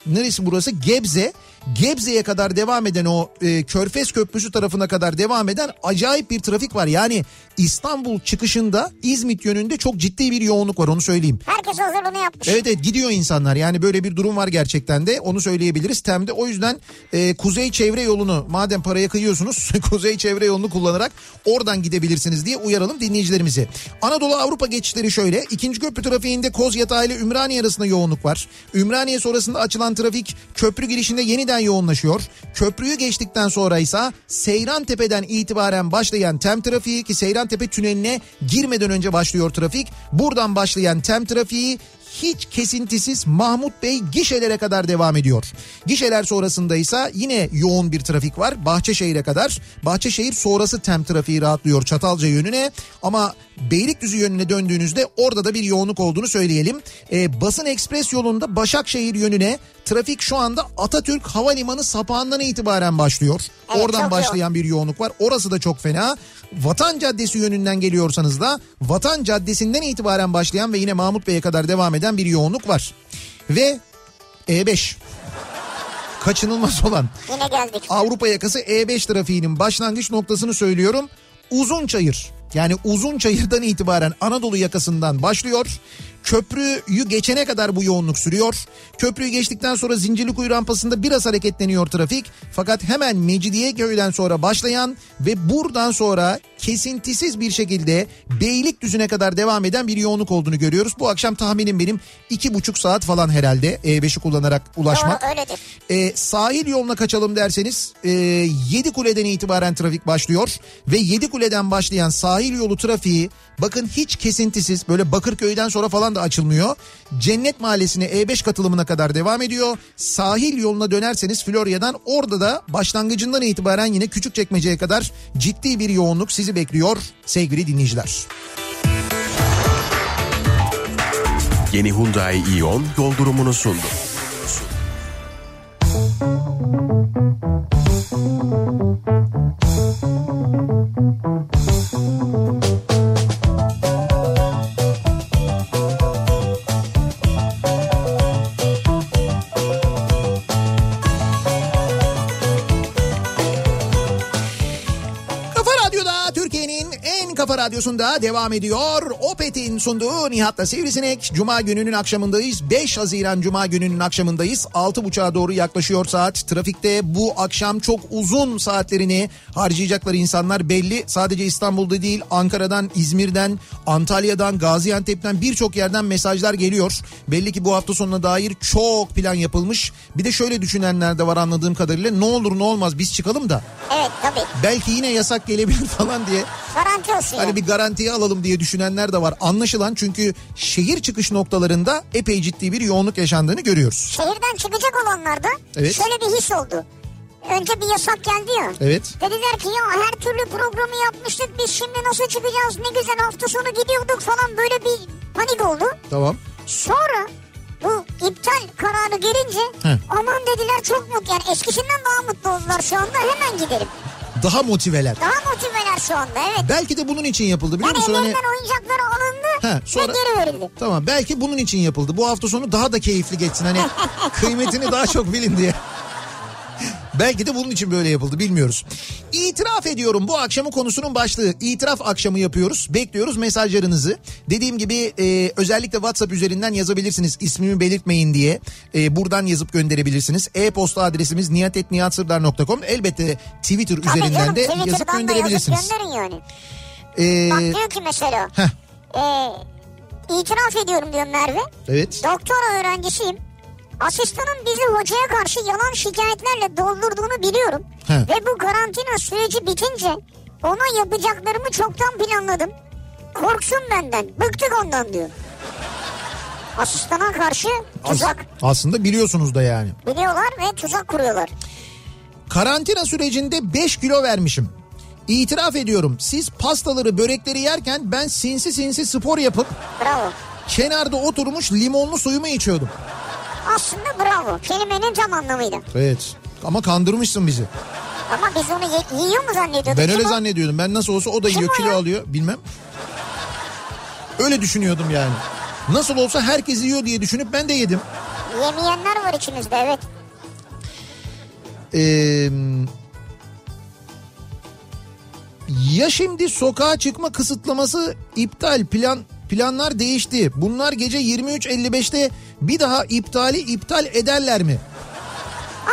neresi burası Gebze Gebze'ye kadar devam eden o e, Körfez Köprüsü tarafına kadar devam eden acayip bir trafik var. Yani İstanbul çıkışında İzmit yönünde çok ciddi bir yoğunluk var onu söyleyeyim. Herkes hazırlığını yapmış. Evet evet gidiyor insanlar yani böyle bir durum var gerçekten de onu söyleyebiliriz. Tem'de o yüzden e, kuzey çevre yolunu madem paraya kıyıyorsunuz kuzey çevre yolunu kullanarak oradan gidebilirsiniz diye uyaralım dinleyicilerimizi. Anadolu Avrupa geçişleri şöyle ikinci köprü trafiğinde Kozyatağı ile Ümraniye arasında yoğunluk var. Ümraniye sonrasında açılan trafik köprü girişinde yeniden yoğunlaşıyor. Köprüyü geçtikten sonra ise Seyran Tepe'den itibaren başlayan tem trafiği ki Seyran Tepe tüneline girmeden önce başlıyor trafik. Buradan başlayan tem trafiği hiç kesintisiz Mahmut Bey gişelere kadar devam ediyor. Gişeler sonrasında ise yine yoğun bir trafik var Bahçeşehir'e kadar. Bahçeşehir sonrası tem trafiği rahatlıyor Çatalca yönüne ama Beylikdüzü yönüne döndüğünüzde orada da bir yoğunluk olduğunu söyleyelim. Ee, Basın Ekspres yolunda Başakşehir yönüne trafik şu anda Atatürk Havalimanı sapağından itibaren başlıyor. Evet, Oradan başlayan bir yoğunluk var. Orası da çok fena. Vatan Caddesi yönünden geliyorsanız da Vatan Caddesi'nden itibaren başlayan ve yine Mahmut Bey'e kadar devam eden bir yoğunluk var. Ve E5 kaçınılmaz olan Yine geldik. Avrupa yakası E5 trafiğinin başlangıç noktasını söylüyorum. Uzunçayır. Yani Uzunçayır'dan itibaren Anadolu yakasından başlıyor. Köprüyü geçene kadar bu yoğunluk sürüyor. Köprüyü geçtikten sonra Zincirlikuyu rampasında biraz hareketleniyor trafik. Fakat hemen Mecidiyeköy'den sonra başlayan ve buradan sonra kesintisiz bir şekilde Beylikdüzü'ne kadar devam eden bir yoğunluk olduğunu görüyoruz. Bu akşam tahminim benim iki buçuk saat falan herhalde E5'i kullanarak ulaşmak. Doğru öyledir. E, sahil yoluna kaçalım derseniz e, 7 kuleden itibaren trafik başlıyor ve 7 kuleden başlayan sahil yolu trafiği bakın hiç kesintisiz böyle Bakırköy'den sonra falan da açılmıyor. Cennet Mahallesi'ne E5 katılımına kadar devam ediyor. Sahil yoluna dönerseniz Florya'dan orada da başlangıcından itibaren yine Küçükçekmece'ye kadar ciddi bir yoğunluk sizi bekliyor sevgili dinleyiciler. Yeni Hyundai Ion yol durumunu sundu. Kafa Radyosu'nda devam ediyor. Opet'in sunduğu Nihat'la Sivrisinek. Cuma gününün akşamındayız. 5 Haziran Cuma gününün akşamındayız. 6.30'a doğru yaklaşıyor saat. Trafikte bu akşam çok uzun saatlerini harcayacaklar insanlar belli. Sadece İstanbul'da değil Ankara'dan, İzmir'den, Antalya'dan, Gaziantep'ten birçok yerden mesajlar geliyor. Belli ki bu hafta sonuna dair çok plan yapılmış. Bir de şöyle düşünenler de var anladığım kadarıyla. Ne olur ne olmaz biz çıkalım da Evet tabii. belki yine yasak gelebilir falan diye Garanti olsun hani bir garantiye alalım diye düşünenler de var. Anlaşılan çünkü şehir çıkış noktalarında epey ciddi bir yoğunluk yaşandığını görüyoruz. Şehirden çıkacak olanlarda Evet. şöyle bir his oldu. Önce bir yasak geldi ya. Evet. Dediler ki ya her türlü programı yapmıştık biz şimdi nasıl çıkacağız ne güzel hafta sonu gidiyorduk falan böyle bir panik oldu. Tamam. Sonra bu iptal kararı gelince Heh. aman dediler çok mutlu yani eskisinden daha mutlu oldular şu anda hemen gidelim. Daha motiveler. Daha motiveler şu anda evet. Belki de bunun için yapıldı biliyor Yani musun? Hani... ellerinden oyuncakları alındı He, sonra- ve geri verildi. Tamam belki bunun için yapıldı. Bu hafta sonu daha da keyifli geçsin. Hani kıymetini daha çok bilin diye. Belki de bunun için böyle yapıldı bilmiyoruz. İtiraf ediyorum bu akşamın konusunun başlığı. İtiraf akşamı yapıyoruz. Bekliyoruz mesajlarınızı. Dediğim gibi e, özellikle WhatsApp üzerinden yazabilirsiniz. İsmimi belirtmeyin diye. E, buradan yazıp gönderebilirsiniz. E-posta adresimiz niyatetniyatsırdar.com. Elbette Twitter Tabii üzerinden canım de yazıp Twitter'dan da yazıp gönderebilirsiniz. gönderin yani. E, Bak diyor ki mesela heh, e, itiraf ediyorum diyor Merve. evet. Doktora öğrencisiyim. Asistanın bizi hocaya karşı yalan şikayetlerle doldurduğunu biliyorum. He. Ve bu karantina süreci bitince ona yapacaklarımı çoktan planladım. Korksun benden. Bıktık ondan diyor. Asistana karşı tuzak. Aslında biliyorsunuz da yani. Biliyorlar ve tuzak kuruyorlar. Karantina sürecinde 5 kilo vermişim. İtiraf ediyorum siz pastaları börekleri yerken ben sinsi sinsi spor yapıp Bravo. kenarda oturmuş limonlu suyumu içiyordum. Aslında bravo. Kelimenin tam anlamıyla. Evet ama kandırmışsın bizi. Ama biz onu ye- yiyor mu zannediyorduk? Ben Kim öyle o? zannediyordum. Ben nasıl olsa o da Kim yiyor o kilo ya? alıyor bilmem. Öyle düşünüyordum yani. Nasıl olsa herkes yiyor diye düşünüp ben de yedim. Yemeyenler var içimizde evet. Ee, ya şimdi sokağa çıkma kısıtlaması iptal plan planlar değişti. Bunlar gece 23.55'te bir daha iptali iptal ederler mi?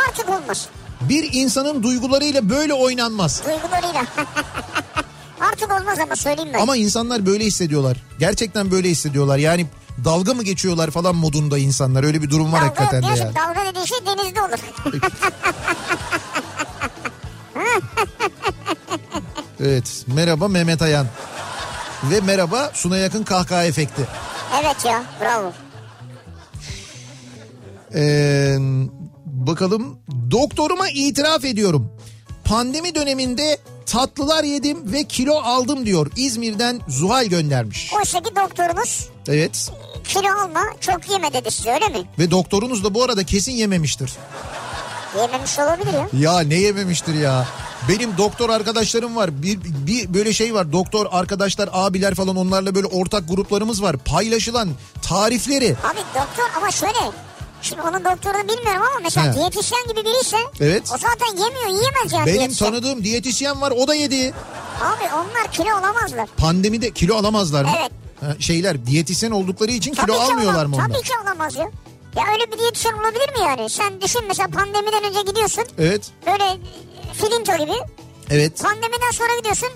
Artık olmaz. Bir insanın duygularıyla böyle oynanmaz. Duygularıyla. Artık olmaz ama söyleyeyim ben. Ama insanlar böyle hissediyorlar. Gerçekten böyle hissediyorlar. Yani dalga mı geçiyorlar falan modunda insanlar. Öyle bir durum var dalga, hakikaten de ya. dalga dediğin şey denizde olur. Evet. Merhaba Mehmet Ayan. Ve merhaba Suna Yakın kahkaha efekti. evet ya bravo. Ee, bakalım doktoruma itiraf ediyorum. Pandemi döneminde tatlılar yedim ve kilo aldım diyor. İzmir'den Zuhal göndermiş. Oysa ki doktorunuz Evet kilo alma çok yeme dedi size öyle mi? ve doktorunuz da bu arada kesin yememiştir. Yememiş olabilir ya. Ya ne yememiştir ya. Benim doktor arkadaşlarım var. Bir, bir böyle şey var. Doktor arkadaşlar, abiler falan onlarla böyle ortak gruplarımız var. Paylaşılan tarifleri. Abi doktor ama şöyle. Şimdi onun doktorunu bilmiyorum ama mesela He. diyetisyen gibi biriyse Evet. o zaten yemiyor yiyemez yani Benim diyetisyen. tanıdığım diyetisyen var o da yedi. Abi onlar kilo olamazlar. Pandemide kilo alamazlar mı? Evet. Ha, şeyler diyetisyen oldukları için kilo Tabii ki almıyorlar mı onlar? Tabii ki olamaz ya. Ya öyle bir diyetisyen olabilir mi yani? Sen düşün mesela pandemiden önce gidiyorsun. Evet. Böyle filinto gibi. Evet. Pandemiden sonra gidiyorsun.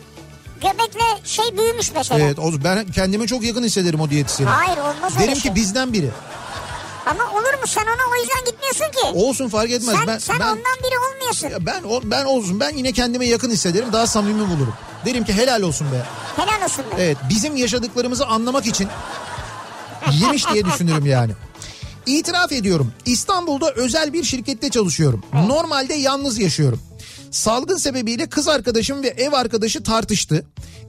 Göbekle şey büyümüş mesela. Evet. O, ben kendime çok yakın hissederim o diyetisyeni. Hayır olmaz öyle Derim şey. ki bizden biri. Ama olur mu sen ona o yüzden gitmiyorsun ki. Olsun fark etmez. sen ben sen ben ondan biri olmuyorsun. Ya ben o- ben olsun. Ben yine kendime yakın hissederim. Daha samimi bulurum. Derim ki helal olsun be. Helal olsun be. Evet bizim yaşadıklarımızı anlamak için yemiş diye düşünürüm yani. İtiraf ediyorum. İstanbul'da özel bir şirkette çalışıyorum. Normalde yalnız yaşıyorum. Salgın sebebiyle kız arkadaşım ve ev arkadaşı tartıştı.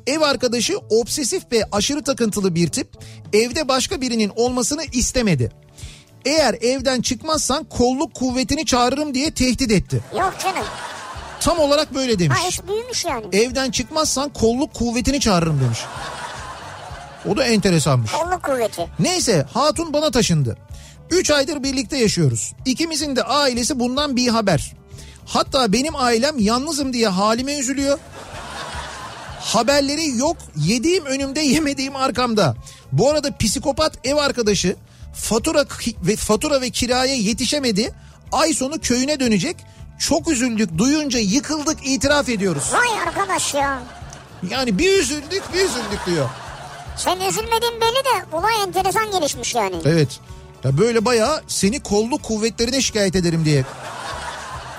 Ev arkadaşı obsesif ve aşırı takıntılı bir tip. Evde başka birinin olmasını istemedi. Eğer evden çıkmazsan kolluk kuvvetini çağırırım diye tehdit etti. Yok canım. Tam olarak böyle demiş. Ha iş büyümüş yani. Evden çıkmazsan kolluk kuvvetini çağırırım demiş. O da enteresanmış. Kolluk kuvveti. Neyse hatun bana taşındı. 3 aydır birlikte yaşıyoruz. İkimizin de ailesi bundan bir haber. Hatta benim ailem yalnızım diye halime üzülüyor. Haberleri yok. Yediğim önümde yemediğim arkamda. Bu arada psikopat ev arkadaşı fatura ve fatura ve kiraya yetişemedi. Ay sonu köyüne dönecek. Çok üzüldük duyunca yıkıldık itiraf ediyoruz. Vay arkadaş ya. Yani bir üzüldük bir üzüldük diyor. Sen üzülmediğin belli de olay enteresan gelişmiş yani. Evet. Ya böyle bayağı seni kolluk kuvvetlerine şikayet ederim diye.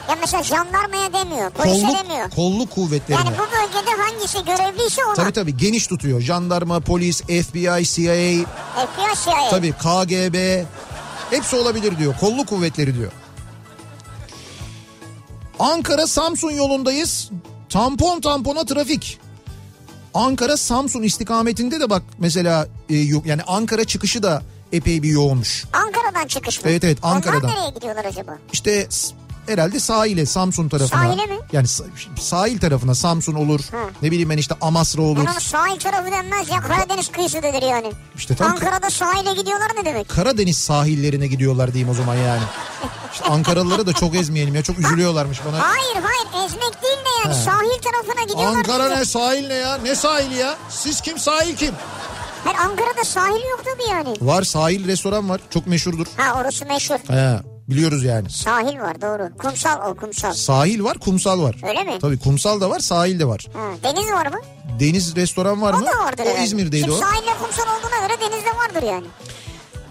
Ya mesela jandarmaya demiyor, polise Kolluk, demiyor. kolluk kuvvetlerine. Yani bu bölgede hangisi görevliyse ona. Tabii tabii geniş tutuyor. Jandarma, polis, FBI, CIA, FBI, CIA. tabii KGB hepsi olabilir diyor. Kolluk kuvvetleri diyor. Ankara Samsun yolundayız. Tampon tampona trafik. Ankara Samsun istikametinde de bak mesela e, yok yani Ankara çıkışı da epey bir yoğunmuş. Ankara'dan çıkış mı? Evet, evet, Ankara'dan. Onlar nereye gidiyorlar acaba? İşte herhalde sahile Samsun tarafına. Sahile mi? Yani sa- sahil tarafına Samsun olur. Ha. Ne bileyim ben işte Amasra olur. Onu sahil tarafı denmez ya Karadeniz kıyısı denir yani. İşte tam- Ankara'da sahile gidiyorlar ne demek? Karadeniz sahillerine gidiyorlar diyeyim o zaman yani. İşte Ankaralıları da çok ezmeyelim ya çok üzülüyorlarmış bana. Hayır hayır ezmek değil de yani He. sahil tarafına gidiyorlar. Ankara ne sahil ne ya? Ne sahili ya? Siz kim sahil kim? Hayır Ankara'da sahil yok tabii yani. Var sahil restoran var çok meşhurdur. Ha orası meşhur. He, biliyoruz yani. Sahil var doğru. Kumsal o kumsal. Sahil var kumsal var. Öyle mi? Tabii kumsal da var sahil de var. Ha, deniz var mı? Deniz restoran var O mı? da vardır o herhalde. İzmir'deydi Şimdi o. sahille kumsal olduğuna göre denizde vardır yani.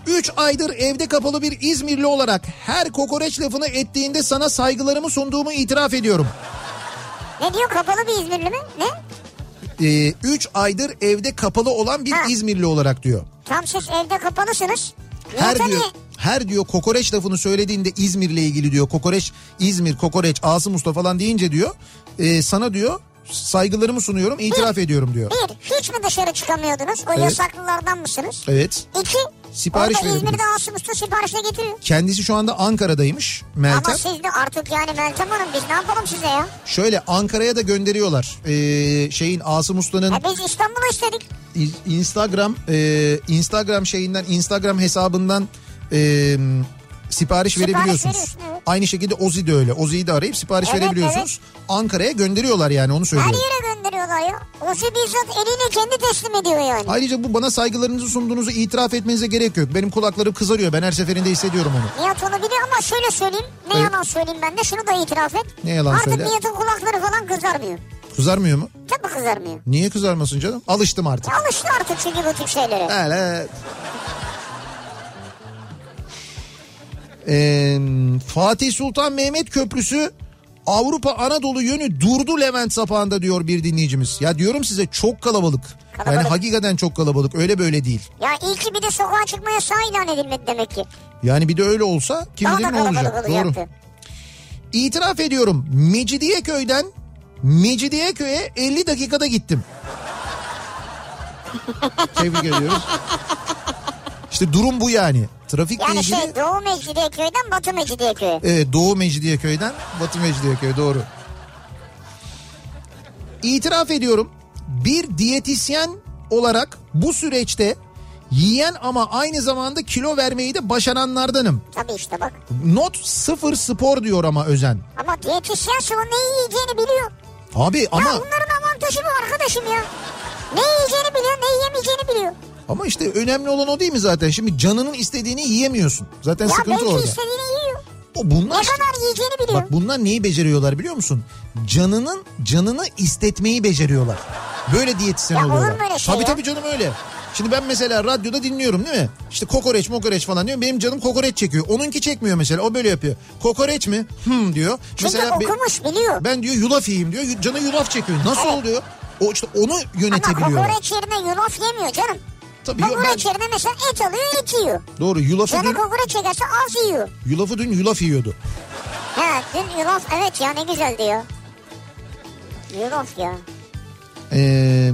3 aydır evde kapalı bir İzmirli olarak her kokoreç lafını ettiğinde sana saygılarımı sunduğumu itiraf ediyorum. Ne diyor kapalı bir İzmirli mi? Ne? 3 aydır evde kapalı olan bir Ha. İzmirli olarak diyor. Tam siz evde kapalısınız. Her diyor her diyor kokoreç lafını söylediğinde İzmir'le ilgili diyor. Kokoreç İzmir kokoreç Asım Usta falan deyince diyor e, sana diyor saygılarımı sunuyorum itiraf ediyorum diyor. Bir, hiç mi dışarı çıkamıyordunuz? O Evet. yasaklılardan mısınız? Evet. İki, Sipariş orada İzmir'de. Asım Usta siparişle getiriyor. Kendisi şu anda Ankara'daymış Meltem. Ama siz de artık yani Meltem Hanım biz ne yapalım size ya? Şöyle Ankara'ya da gönderiyorlar. Ee, şeyin Asım Usta'nın E biz İstanbul'u istedik. Instagram e, Instagram şeyinden Instagram hesabından e, sipariş, Sipariş verebiliyorsunuz. evet. Aynı şekilde Ozi de öyle. Ozi'yi de arayıp sipariş Evet, verebiliyorsunuz. Ankara'ya gönderiyorlar yani onu Her söylüyorum. yere gönderiyorlar ya. Ozi bizzat eliyle kendi teslim ediyor yani. Ayrıca bu bana saygılarınızı sunduğunuzu itiraf etmenize gerek yok. Benim kulaklarım kızarıyor. Ben her seferinde hissediyorum onu. Nihat onu biliyor ama şöyle söyleyeyim. Ne Evet. yalan söyleyeyim ben de şunu da itiraf et. Ne yalan Artık söyle? Nihat'ın kulakları falan kızarmıyor. Kızarmıyor mu? Tabii kızarmıyor. Niye kızarmasın canım? Alıştım artık. E alıştı artık çünkü bu tip şeylere. Evet. Ee, Fatih Sultan Mehmet Köprüsü Avrupa Anadolu yönü durdu Levent sapağında diyor bir dinleyicimiz. Ya diyorum size çok kalabalık. Yani Kalabalık. hakikaten çok kalabalık öyle böyle değil. Ya iyi ki bir de sokağa çıkma yasağı ilan edilmedi demek ki. Yani bir de öyle olsa kim bilir ne olacak. Doğru. İtiraf ediyorum Mecidiyeköy'den Mecidiyeköy'e 50 dakikada gittim. Tebrik ediyoruz. İşte durum bu yani. Trafikle Yani ilgili... şey Doğu Mecidiyeköy'den Batı Mecidiyeköy'e. Evet Doğu Mecidiyeköy'den Batı Mecidiyeköy doğru. İtiraf ediyorum bir diyetisyen olarak bu süreçte yiyen ama aynı zamanda kilo vermeyi de başaranlardanım. Tabii işte bak. Not sıfır spor diyor ama Özen. Ama diyetisyen sonra ne yiyeceğini biliyor. Abi ama Ya bunların avantajı bu arkadaşım ya. Ne yiyeceğini biliyor ne yiyemeyeceğini biliyor. Ama işte önemli olan o değil mi zaten? Şimdi canının istediğini yiyemiyorsun. Zaten Ya sıkıntı belki orada. istediğini yiyor. O bunlar Ne kadar yiyeceğini biliyor. Bak bunlar neyi beceriyorlar biliyor musun? Canının canını istetmeyi beceriyorlar. Böyle diyetisyen Ya olur oluyorlar. öyle şey tabii ya? tabii canım öyle. Şimdi ben mesela radyoda dinliyorum değil mi? İşte kokoreç mokoreç falan diyor. Benim canım kokoreç çekiyor. Onunki çekmiyor mesela. O böyle yapıyor. Kokoreç mi? Hmm diyor. Çünkü mesela be- okumuş biliyor. ben diyor yulaf yiyeyim diyor. Canı yulaf çekiyor. Nasıl Evet. oluyor? O işte onu Ama yönetebiliyorlar. kokoreç yerine yulaf yemiyor canım. Tabii Kokoreç ben, yerine mesela et alıyor et yiyor. doğru yulafı Canı dün, kokoreç çekerse az yiyor. yulafı dün yulaf yiyordu. He dün yulaf evet ya ne güzeldi ya. Yulaf ya. Ee,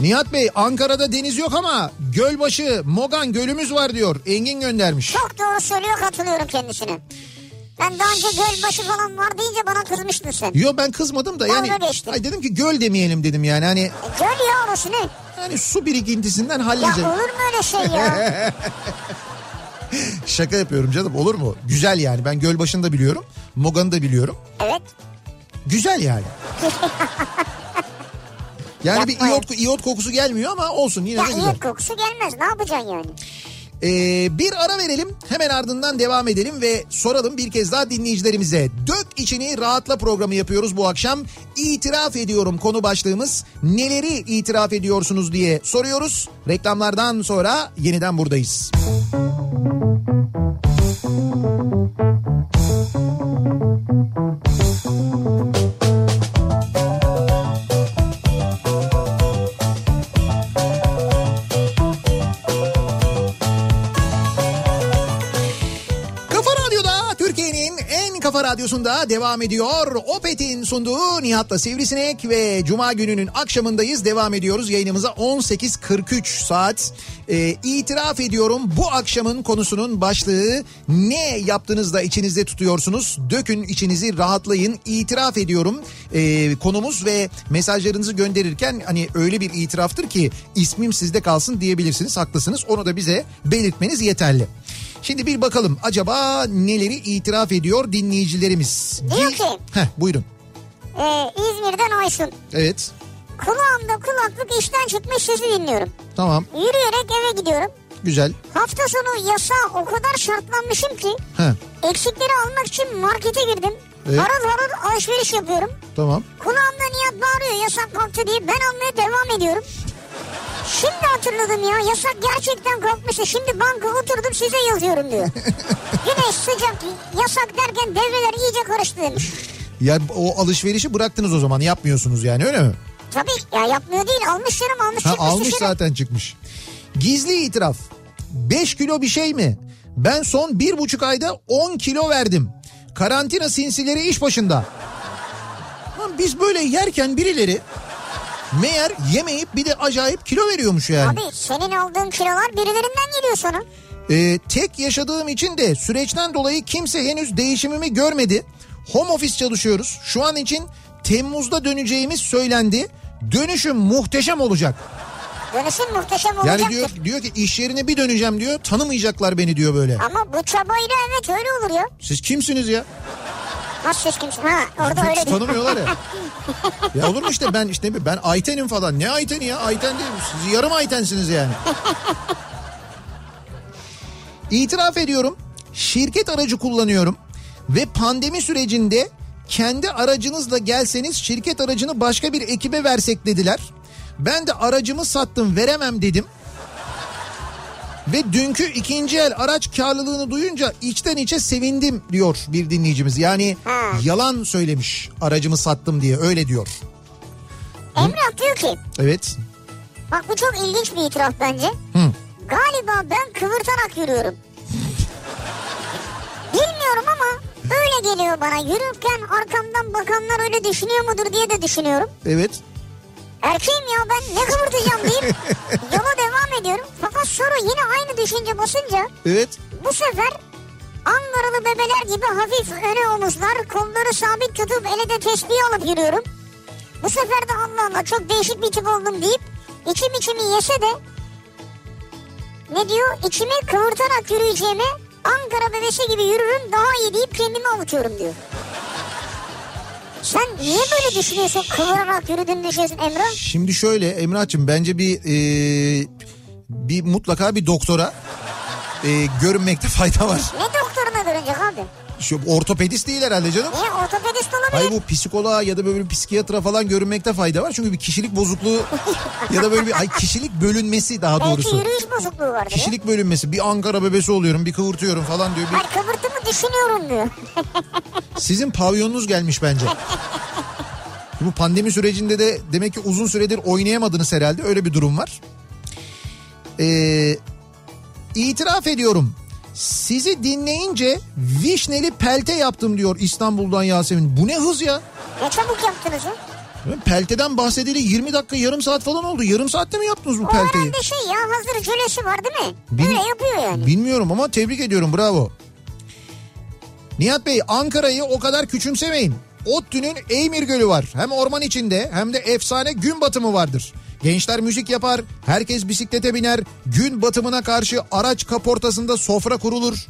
Nihat Bey Ankara'da deniz yok ama Gölbaşı Mogan gölümüz var diyor. Engin göndermiş. Çok doğru söylüyor katılıyorum kendisine. Ben daha önce gölbaşı falan var deyince bana kızmıştın sen. Yo ben kızmadım da yani Dalga geçtin. ay dedim ki göl demeyelim dedim yani hani E, göl ya orası ne? Hani su birikintisinden Ya halledeceğim. olur mu öyle şey ya? Şaka yapıyorum canım olur mu? Güzel yani ben Gölbaşı'nı da biliyorum. Mogan'ı da biliyorum. evet. Güzel yani. Yani bir Yapma ya. iyot, iyot kokusu gelmiyor ama olsun yine Ya de güzel. iyot kokusu gelmez ne yapacaksın yani? Ee, bir ara verelim hemen ardından devam edelim ve soralım bir kez daha dinleyicilerimize. Dök içini rahatla programı yapıyoruz bu akşam. İtiraf ediyorum konu başlığımız. Neleri itiraf ediyorsunuz diye soruyoruz. Reklamlardan sonra yeniden buradayız. Kafa radyosunda devam ediyor. Opet'in sunduğu Nihat'la Sivrisinek ve Cuma gününün akşamındayız. Devam ediyoruz yayınımıza 18.43 saat. Ee, itiraf ediyorum bu akşamın konusunun başlığı ne yaptınız da içinizde tutuyorsunuz? Dökün içinizi rahatlayın. İtiraf ediyorum Ee, konumuz ve mesajlarınızı gönderirken hani öyle bir itiraftır ki ismim sizde kalsın diyebilirsiniz. Haklısınız onu da bize belirtmeniz yeterli. Şimdi bir bakalım acaba neleri itiraf ediyor dinleyicilerimiz? Diyor ki- Heh, buyurun. Ee, İzmir'den Aysun. Evet Kulağımda kulaklık işten çıkmış sizi dinliyorum. tamam Yürüyerek eve gidiyorum. güzel. Hafta sonu yasağa o kadar şartlanmışım ki Heh, eksikleri almak için markete girdim. Evet. Harıl harıl alışveriş yapıyorum. tamam. Kulağımda Nihat bağırıyor yasak kalktı diye ben almaya devam ediyorum. Şimdi hatırladım ya yasak gerçekten kalkmıştı. Şimdi banka oturdum size yazıyorum diyor. Güneş sıcak yasak derken devreler iyice karıştı demiş. Ya o alışverişi bıraktınız o zaman yapmıyorsunuz yani öyle mi? Tabii ya yapmıyor değil almış canım almış Ha, çıkmış almış dışarı. zaten çıkmış. Gizli itiraf. 5 kilo bir şey mi? Ben son bir buçuk ayda 10 kilo verdim. Karantina sinsileri iş başında. Lan biz böyle yerken birileri meğer yemeyip bir de acayip kilo veriyormuş yani. Abi senin aldığın kilolar birilerinden geliyor sana. Ee, tek yaşadığım için de süreçten dolayı kimse henüz değişimimi görmedi. Home office çalışıyoruz. Şu an için Temmuz'da döneceğimiz söylendi. Dönüşüm muhteşem olacak. Dönüşün muhteşem Yani olacaktır. diyor diyor ki iş yerine bir döneceğim diyor. Tanımayacaklar beni diyor böyle. Ama bu çabayla evet öyle olur ya. Siz kimsiniz ya? Nasıl siz kimsin? Ha orada öyle Hiç tanımıyorlar ya. ya olur mu işte ben işte ben Ayten'im falan. Ne Ayten'i ya? Ayten değil. Siz yarım Ayten'siniz yani. İtiraf ediyorum. Şirket aracı kullanıyorum ve pandemi sürecinde kendi aracınızla gelseniz şirket aracını başka bir ekibe versek dediler. Ben de aracımı sattım veremem dedim. Ve dünkü ikinci el araç karlılığını duyunca içten içe sevindim diyor bir dinleyicimiz. Yani Ha. yalan söylemiş aracımı sattım diye öyle diyor. Emrah diyor ki Evet. bak bu çok ilginç bir itiraf bence. Hı. Galiba ben kıvırtarak yürüyorum. Bilmiyorum ama öyle geliyor bana. Yürürken arkamdan bakanlar öyle düşünüyor mudur diye de düşünüyorum. Evet. Erkeğim ya ben ne kıvırtacağım deyip yola devam ediyorum. Fakat sonra yine aynı düşünce basınca Evet. bu sefer Ankaralı bebeler gibi hafif öne omuzlar, kolları sabit tutup ele de tesbih alıp yürüyorum. Bu sefer de Allah Allah çok değişik bir tip oldum deyip içim içimi yese de ne diyor? İçimi kıvırtarak yürüyeceğime Ankara bebesi gibi yürürüm daha iyi deyip kendimi avutuyorum diyor. Sen niye böyle düşünüyorsun? Kıvırarak yürüdüğünü düşünüyorsun Emrah? Şimdi şöyle Emrah'cığım bence bir e, bir mutlaka bir doktora e, görünmekte fayda var. Ne doktoruna görünecek abi? Şu ortopedist değil herhalde canım. Niye ortopedist olabilir? Hayır bu psikoloğa ya da böyle bir psikiyatra falan görünmekte fayda var. Çünkü bir kişilik bozukluğu ya da böyle bir ay kişilik bölünmesi daha Belki doğrusu. yürüyüş bozukluğu vardır. Kişilik bölünmesi. Bir Ankara bebesi oluyorum, bir kıvırtıyorum falan diyor. Bir, Hayır kıvırtımı düşünüyorum diyor. sizin pavyonunuz gelmiş bence. Bu pandemi sürecinde de demek ki uzun süredir oynayamadınız herhalde. Öyle bir durum var. Ee, itiraf ediyorum. Sizi dinleyince vişneli pelte yaptım diyor İstanbul'dan Yasemin. Bu ne hız ya? ne çabuk yaptınız o? Pelteden bahsedeli 20 dakika yarım saat falan oldu. Yarım saatte mi yaptınız bu O pelteyi? herhalde şey ya hazır jölesi var değil mi? Bil- Böyle yapıyor yani. Bilmiyorum ama tebrik ediyorum bravo. Nihat Bey Ankara'yı o kadar küçümsemeyin. ODTÜ'nün Eymir Gölü var. Hem orman içinde hem de efsane gün batımı vardır. Gençler müzik yapar, herkes bisiklete biner, gün batımına karşı araç kaportasında sofra kurulur.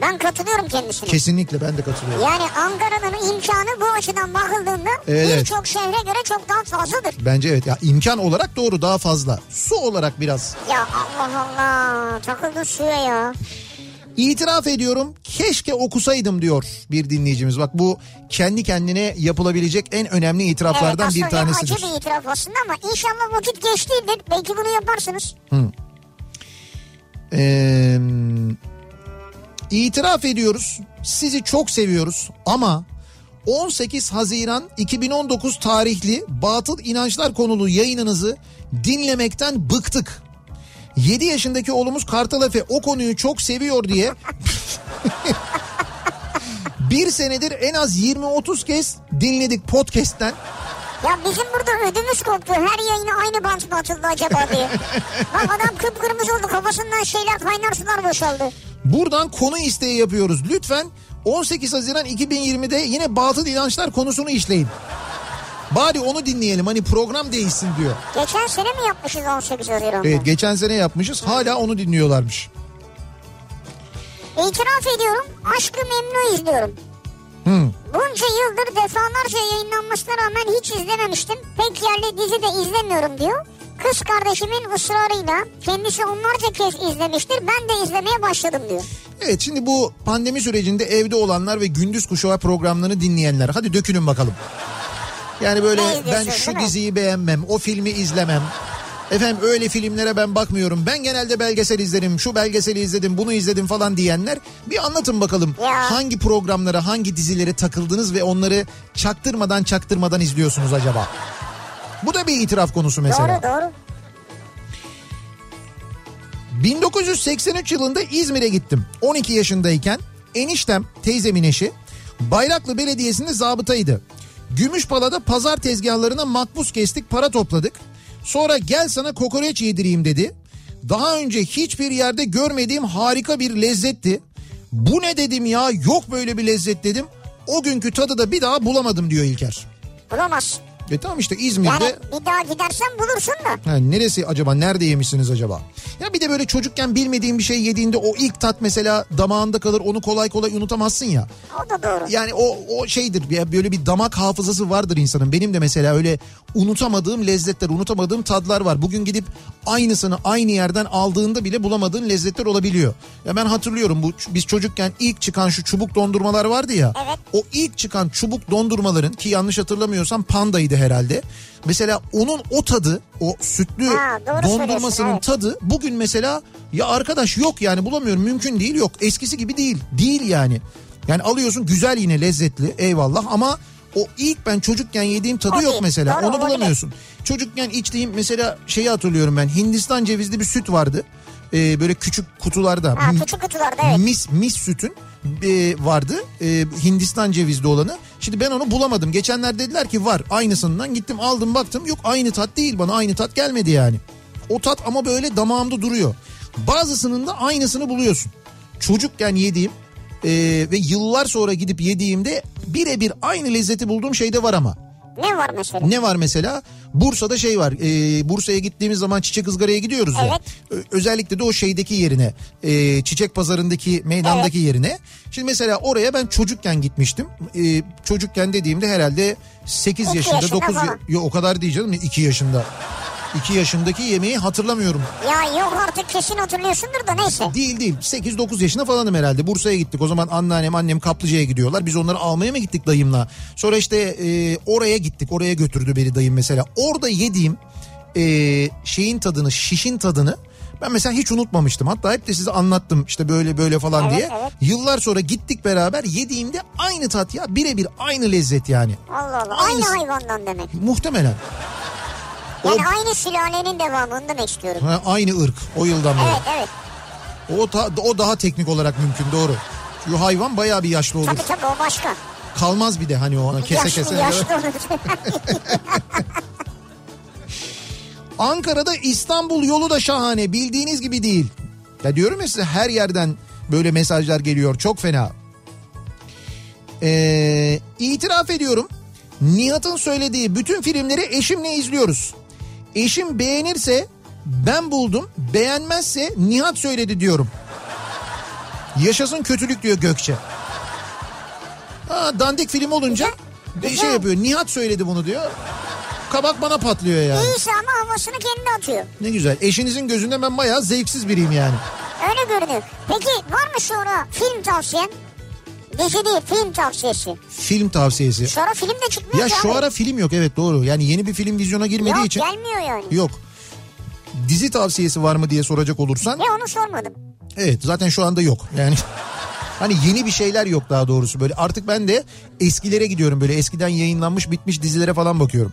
Ben katılıyorum kendisine. Kesinlikle ben de katılıyorum. Yani Ankara'nın imkanı bu açıdan bakıldığında Evet. birçok şehre göre çok daha fazladır. Bence evet ya imkan olarak doğru daha fazla. Su olarak biraz. Ya Allah Allah takıldı suya ya. İtiraf ediyorum keşke okusaydım diyor bir dinleyicimiz. Bak bu kendi kendine yapılabilecek en önemli itiraflardan evet bir tanesidir. acı bir itiraf aslında ama inşallah vakit geçtiğidir. Belki bunu yaparsınız. Ee, itiraf ediyoruz. Sizi çok seviyoruz ama 18 Haziran 2019 tarihli Batıl İnançlar konulu yayınınızı dinlemekten bıktık. 7 yaşındaki oğlumuz Kartal Efe o konuyu çok seviyor diye bir senedir en az 20-30 kez dinledik podcast'ten. Ya bizim burada ödümüz koptu. Her yayına aynı bant mı atıldı acaba diye. Bak adam kıpkırmızı oldu. Kafasından şeyler kaynar sular boşaldı. Buradan konu isteği yapıyoruz. Lütfen 18 Haziran 2020'de yine batıl inançlar konusunu işleyin. Bari onu dinleyelim hani program değişsin diyor. Geçen sene mi yapmışız 18 Haziran'da? Evet geçen sene yapmışız hala onu dinliyorlarmış. İtiraf ediyorum Aşkı Memnu izliyorum. Hmm. Bunca yıldır defalarca yayınlanmasına rağmen hiç izlememiştim. Pek yerli dizi de izlemiyorum diyor. Kız kardeşimin ısrarıyla kendisi onlarca kez izlemiştir. Ben de izlemeye başladım diyor. Evet şimdi bu pandemi sürecinde evde olanlar ve gündüz kuşağı programlarını dinleyenler hadi dökülün bakalım. Yani böyle izliyorsun, ben şu diziyi beğenmem, o filmi izlemem. Efendim öyle filmlere ben bakmıyorum. Ben genelde belgesel izlerim, şu belgeseli izledim, bunu izledim falan diyenler bir anlatın bakalım. Ya. Hangi programlara, hangi dizilere takıldınız ve onları çaktırmadan çaktırmadan izliyorsunuz acaba? Bu da bir itiraf konusu mesela. Doğru doğru. 1983 yılında İzmir'e gittim. 12 yaşındayken eniştem teyzemin eşi Bayraklı Belediyesi'nde zabıtaydı. Gümüşpala'da pazar tezgahlarına makbuz kestik para topladık. Sonra gel sana kokoreç yedireyim dedi. Daha önce hiçbir yerde görmediğim harika bir lezzetti. Bu ne dedim ya yok böyle bir lezzet dedim. O günkü tadı da bir daha bulamadım diyor İlker. Bulamazsın. E tamam işte İzmir'de Yani bir daha gidersen bulursun da. Ha, neresi acaba nerede yemişsiniz acaba? Ya bir de böyle çocukken bilmediğin bir şey yediğinde o ilk tat mesela damağında kalır onu kolay kolay unutamazsın ya. O da doğru. Yani o o şeydir ya böyle bir damak hafızası vardır insanın. Benim de mesela öyle unutamadığım lezzetler, unutamadığım tadlar var. Bugün gidip aynısını aynı yerden aldığında bile bulamadığın lezzetler olabiliyor. Ya ben hatırlıyorum bu biz çocukken ilk çıkan şu çubuk dondurmalar vardı ya. Evet. O ilk çıkan çubuk dondurmaların ki yanlış hatırlamıyorsam pandaydı herhalde. Mesela onun o tadı, o sütlü Ha, dondurmasının evet. tadı bugün mesela ya arkadaş yok yani bulamıyorum mümkün değil yok. Eskisi gibi değil. Değil yani. Yani alıyorsun güzel yine lezzetli eyvallah ama o ilk ben çocukken yediğim tadı O yok mesela. Onu olabilir. bulamıyorsun. Çocukken içtiğim mesela şeyi hatırlıyorum ben. Hindistan cevizli bir süt vardı. Ee, böyle küçük kutularda. Ha, küçük kutularda evet. Mis mis sütün e, vardı. E, Hindistan cevizli olanı. Şimdi ben onu bulamadım. Geçenler dediler ki var aynısından gittim aldım baktım. Yok aynı tat değil bana aynı tat gelmedi yani. O tat ama böyle damağımda duruyor. Bazısının da aynısını buluyorsun. Çocukken yediğim e, ve yıllar sonra gidip yediğimde birebir aynı lezzeti bulduğum şey de var ama. Ne var mesela? Ne var mesela? Bursa'da şey var. e, Bursa'ya gittiğimiz zaman çiçek ızgaraya gidiyoruz ya. Evet. Ö- Özellikle de o şeydeki yerine. e, çiçek pazarındaki meydandaki yerine. Şimdi mesela oraya ben çocukken gitmiştim. E, çocukken dediğimde herhalde 8 İki yaşında, yaşında 9 falan. Yok o kadar değil canım 2 yaşında. 2 yaşındaki yemeği hatırlamıyorum. Ya yok artık kesin hatırlıyorsundur da neyse. Değil değil. 8-9 yaşında falanım herhalde. Bursa'ya gittik. O zaman anneannem annem kaplıcaya gidiyorlar. Biz onları almaya mı gittik dayımla? Sonra işte e, oraya gittik. Oraya götürdü beni dayım mesela. Orada yediğim e, şeyin tadını şişin tadını ben mesela hiç unutmamıştım. Hatta hep de size anlattım işte böyle böyle falan Evet, diye. evet. yıllar sonra gittik beraber. Yediğimde aynı tat ya. Birebir aynı lezzet yani. Allah Allah. Aynısı. Aynı hayvandan demek. muhtemelen o, Yani aynı sülalenin devamını demek istiyorum. ha, aynı ırk o yıldan beri Evet evet. o, ta- o daha teknik olarak mümkün doğru şu hayvan bayağı bir yaşlı olur. Tabii tabii o başka. kalmaz bir de hani o kese yaşlı, kese. yaşlı olur. Ankara'da İstanbul yolu da şahane bildiğiniz gibi değil. Ya diyorum ya size her yerden böyle mesajlar geliyor çok fena. Ee, itiraf ediyorum Nihat'ın söylediği bütün filmleri eşimle izliyoruz. Eşim beğenirse ben buldum beğenmezse Nihat söyledi diyorum. Yaşasın kötülük diyor Gökçe. Ha, dandik film olunca bir şey yapıyor. Nihat söyledi bunu diyor. Kabak bana patlıyor yani. İyiyse ama havasını kendi atıyor. Ne güzel. Eşinizin gözünde ben bayağı zevksiz biriyim yani. Öyle görünüyor. Peki var mı sonra film tavsiyen? Dizi değil film tavsiyesi. Film tavsiyesi. Sonra film de çıkmıyor Ya şu abi. ara film yok evet doğru. Yani yeni bir film vizyona girmediği Yok için gelmiyor yani. yok. Dizi tavsiyesi var mı diye soracak olursan Ya onu sormadım. evet zaten şu anda yok. Yani hani yeni bir şeyler yok daha doğrusu böyle. Artık ben de eskilere gidiyorum böyle eskiden yayınlanmış bitmiş dizilere falan bakıyorum.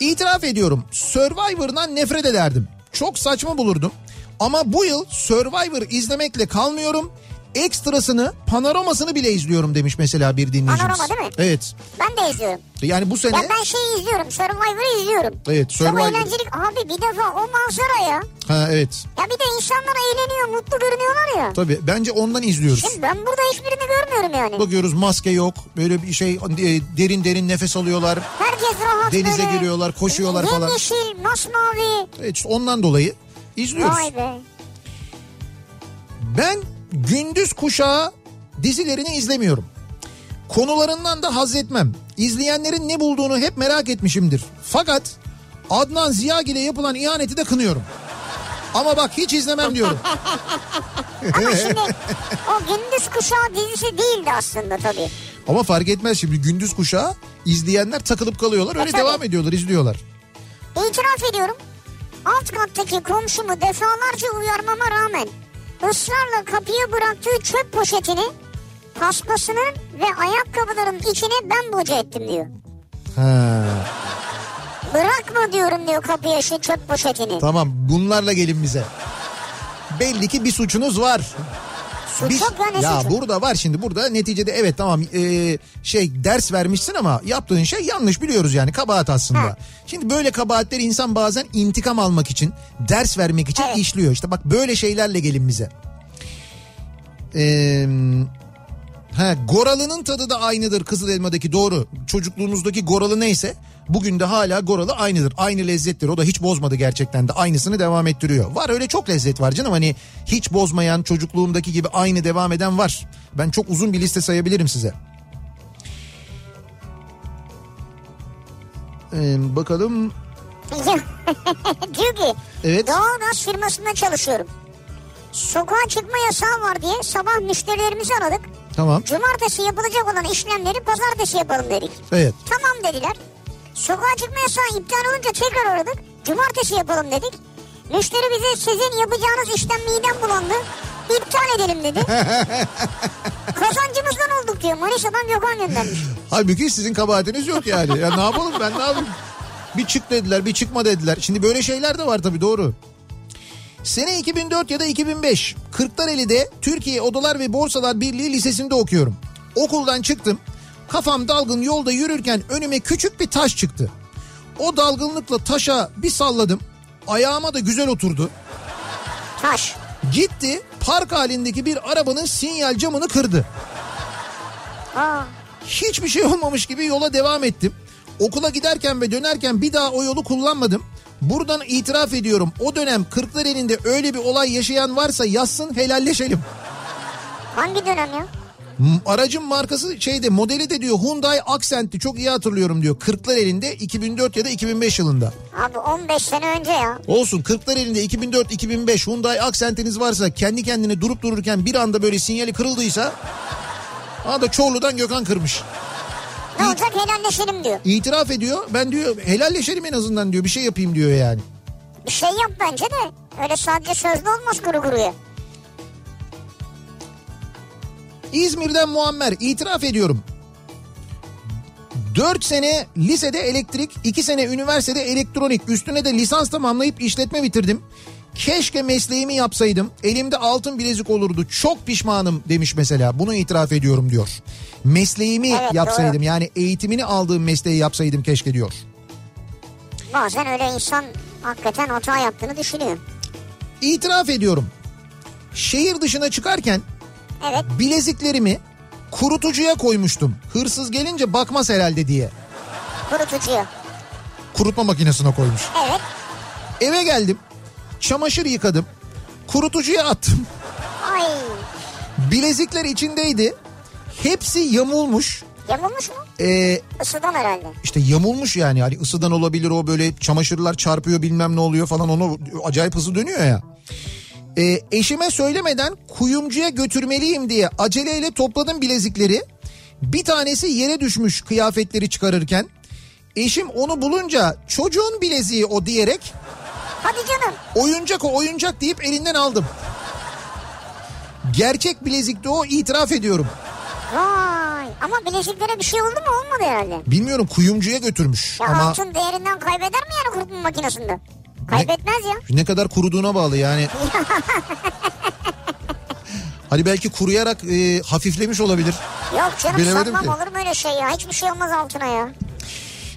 İtiraf ediyorum Survivor'dan nefret ederdim. Çok saçma bulurdum. Ama bu yıl Survivor izlemekle kalmıyorum. Ekstrasını, panoramasını bile izliyorum demiş mesela bir dinleyicimiz. Panorama değil mi? Evet. Ben de izliyorum. Yani bu sene Ya ben şeyi izliyorum. Survivor'ı izliyorum. Evet, Çok Survivor. eğlenceli. Abi bir defa o manzara ya. ha evet. Ya bir de insanlar eğleniyor, mutlu görünüyorlar ya. Tabii bence ondan izliyoruz. Şimdi ben burada hiçbirini görmüyorum yani. Bakıyoruz maske yok. Böyle bir şey e, derin derin nefes alıyorlar. Herkes rahat Denize böyle. giriyorlar, koşuyorlar falan. Yemyeşil, masmavi. Evet işte ondan dolayı izliyoruz. Vay be. Ben gündüz kuşağı dizilerini izlemiyorum. Konularından da haz etmem. İzleyenlerin ne bulduğunu hep merak etmişimdir. Fakat Adnan Ziyagil'e yapılan ihaneti de kınıyorum. Ama bak hiç izlemem diyorum. Ama şimdi o gündüz kuşağı dizisi değildi aslında tabii. Ama fark etmez şimdi gündüz kuşağı izleyenler takılıp kalıyorlar. Öyle E, tabii. devam ediyorlar izliyorlar. İtiraf ediyorum. Alt kattaki komşumu defalarca uyarmama rağmen ısrarla kapıya bıraktığı çöp poşetini paspasının ve ayakkabıların içine ben boca ettim diyor. Ha, Bırakma diyorum diyor kapıya şu çöp poşetini. tamam bunlarla gelin bize. Belli ki bir suçunuz var. Ne ya suçu? burada var şimdi burada neticede evet tamam e, şey ders vermişsin ama yaptığın şey yanlış biliyoruz yani kabahat aslında. Ha. Şimdi böyle kabahatleri insan bazen intikam almak için ders vermek için Evet. işliyor. İşte bak böyle şeylerle gelin bize. Eee Ha, Goralı'nın tadı da aynıdır Kızıl Elma'daki doğru. Çocukluğunuzdaki Goralı neyse bugün de hala Goralı aynıdır. Aynı lezzettir. O da hiç bozmadı gerçekten de. Aynısını devam ettiriyor. Var öyle çok lezzet var canım. Hani hiç bozmayan çocukluğumdaki gibi aynı devam eden var. Ben çok uzun bir liste sayabilirim size. Ee, bakalım. diyor ki Evet. doğalgaz firmasında çalışıyorum. Sokağa çıkma yasağı var diye sabah müşterilerimizi aradık. Tamam. Cumartesi yapılacak olan işlemleri pazartesi yapalım dedik. Evet. Tamam dediler. Sokağa çıkma yasağı iptal olunca tekrar aradık. Cumartesi yapalım dedik. Müşteri bize sizin yapacağınız işlem midem bulandı. İptal edelim dedi. Kazancımızdan olduk diyor. Manisa'dan Gökhan göndermiş. Halbuki sizin kabahatiniz yok yani. Ya ne yapalım ben ne yapayım? Bir çık dediler bir çıkma dediler. Şimdi böyle şeyler de var tabii doğru. Sene 2004 ya da 2005 Kırklareli'de Türkiye Odalar ve Borsalar Birliği Lisesi'nde okuyorum. Okuldan çıktım. Kafam dalgın yolda yürürken önüme küçük bir taş çıktı. O dalgınlıkla taşa bir salladım. Ayağıma da güzel oturdu. Taş. Gitti park halindeki bir arabanın sinyal camını kırdı. Aa, Hiçbir şey olmamış gibi yola devam ettim. Okula giderken ve dönerken bir daha o yolu kullanmadım. Buradan itiraf ediyorum. O dönem Kırklareli'nde öyle bir olay yaşayan varsa yazsın helalleşelim. hangi dönem ya? Aracın markası şeyde modeli de diyor Hyundai Accent'ti çok iyi hatırlıyorum diyor. Kırklareli'nde 2004 ya da 2005 yılında. Abi 15 sene önce ya. Olsun Kırklareli'nde 2004-2005 Hyundai Accent'iniz varsa kendi kendine durup dururken bir anda böyle sinyali kırıldıysa... Aa da Çorlu'dan Gökhan kırmış. Ne olacak helalleşelim diyor. İtiraf ediyor. Ben diyor helalleşelim en azından diyor. Bir şey yapayım diyor yani. Bir şey yap bence de. Öyle sadece sözlü olmaz kuru kuruya. İzmir'den Muammer itiraf ediyorum. 4 sene lisede elektrik, 2 sene üniversitede elektronik, üstüne de lisans tamamlayıp işletme bitirdim. Keşke mesleğimi yapsaydım. Elimde altın bilezik olurdu. Çok pişmanım demiş mesela. Bunu itiraf ediyorum diyor. Mesleğimi Evet, yapsaydım doğru. yani eğitimini aldığım mesleği yapsaydım keşke diyor. Bazen öyle insan hakikaten hata yaptığını düşünüyor. İtiraf ediyorum. Şehir dışına çıkarken Evet. bileziklerimi kurutucuya koymuştum. Hırsız gelince bakmaz herhalde diye. Kurutucuya. Kurutma makinesine koymuş. Evet. Eve geldim. Çamaşır yıkadım. Kurutucuya attım. Ay. Bilezikler içindeydi. Hepsi yamulmuş. Yamulmuş mu? Ee, Isıdan herhalde. işte yamulmuş yani. Hani ısıdan olabilir o böyle çamaşırlar çarpıyor bilmem ne oluyor falan onu acayip hızlı dönüyor ya. Ee, eşime söylemeden kuyumcuya götürmeliyim diye aceleyle topladım bilezikleri. Bir tanesi yere düşmüş kıyafetleri çıkarırken. Eşim onu bulunca çocuğun bileziği o diyerek Hadi canım. oyuncak o oyuncak deyip elinden aldım. Gerçek bilezikti o itiraf ediyorum. Vay. Ama bileziklere bir şey oldu mu? Olmadı herhalde. Bilmiyorum kuyumcuya götürmüş Ya ama altın değerinden kaybeder mi yani kurutma makinesinde? Kaybetmez ya. ne kadar kuruduğuna bağlı yani. hani belki kuruyarak e, hafiflemiş olabilir. Yok canım Bilemedim sanmam ki. olur mu öyle şey ya? Hiçbir şey olmaz altına ya.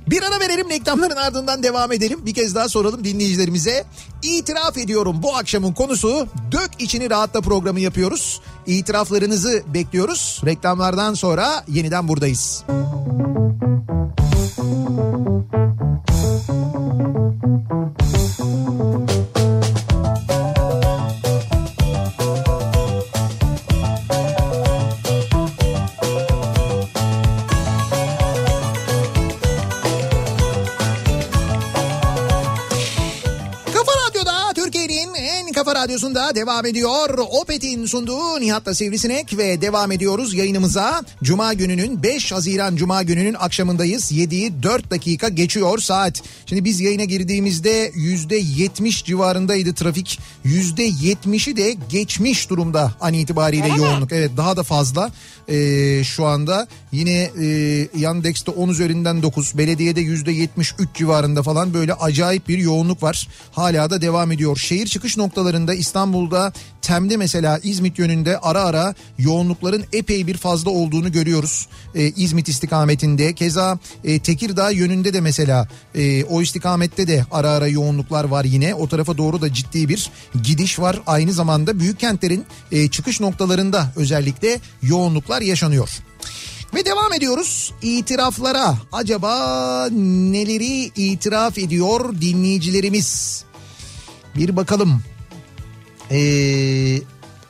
Bir ara verelim reklamların ardından devam edelim. Bir kez daha soralım dinleyicilerimize. İtiraf ediyorum bu akşamın konusu Dök içini rahatla programı yapıyoruz. İtiraflarınızı bekliyoruz. Reklamlardan sonra yeniden buradayız. Kafa radyosunda devam ediyor. Opet'in sunduğu Nihat'la Sivrisinek ve devam ediyoruz yayınımıza. Cuma gününün 5 Haziran Cuma gününün akşamındayız. 7'yi 4 dakika geçiyor saat. Şimdi biz yayına girdiğimizde %70 civarındaydı trafik. %70'i de geçmiş durumda an itibariyle Öyle mi? yoğunluk. Evet daha da fazla Ee, şu anda. Yine e, Yandex'te 10 üzerinden 9, belediyede %73 civarında falan böyle acayip bir yoğunluk var. Hala da devam ediyor. Şehir çıkış noktalarında İstanbul'da Tem'de mesela İzmit yönünde ara ara yoğunlukların epey bir fazla olduğunu görüyoruz. Ee, İzmit istikametinde. Keza e, Tekirdağ yönünde de mesela e, o istikamette de ara ara yoğunluklar var yine. O tarafa doğru da ciddi bir gidiş var. Aynı zamanda büyük kentlerin e, çıkış noktalarında özellikle yoğunluklar yaşanıyor. Ve devam ediyoruz itiraflara. Acaba neleri itiraf ediyor dinleyicilerimiz? Bir bakalım. Ee,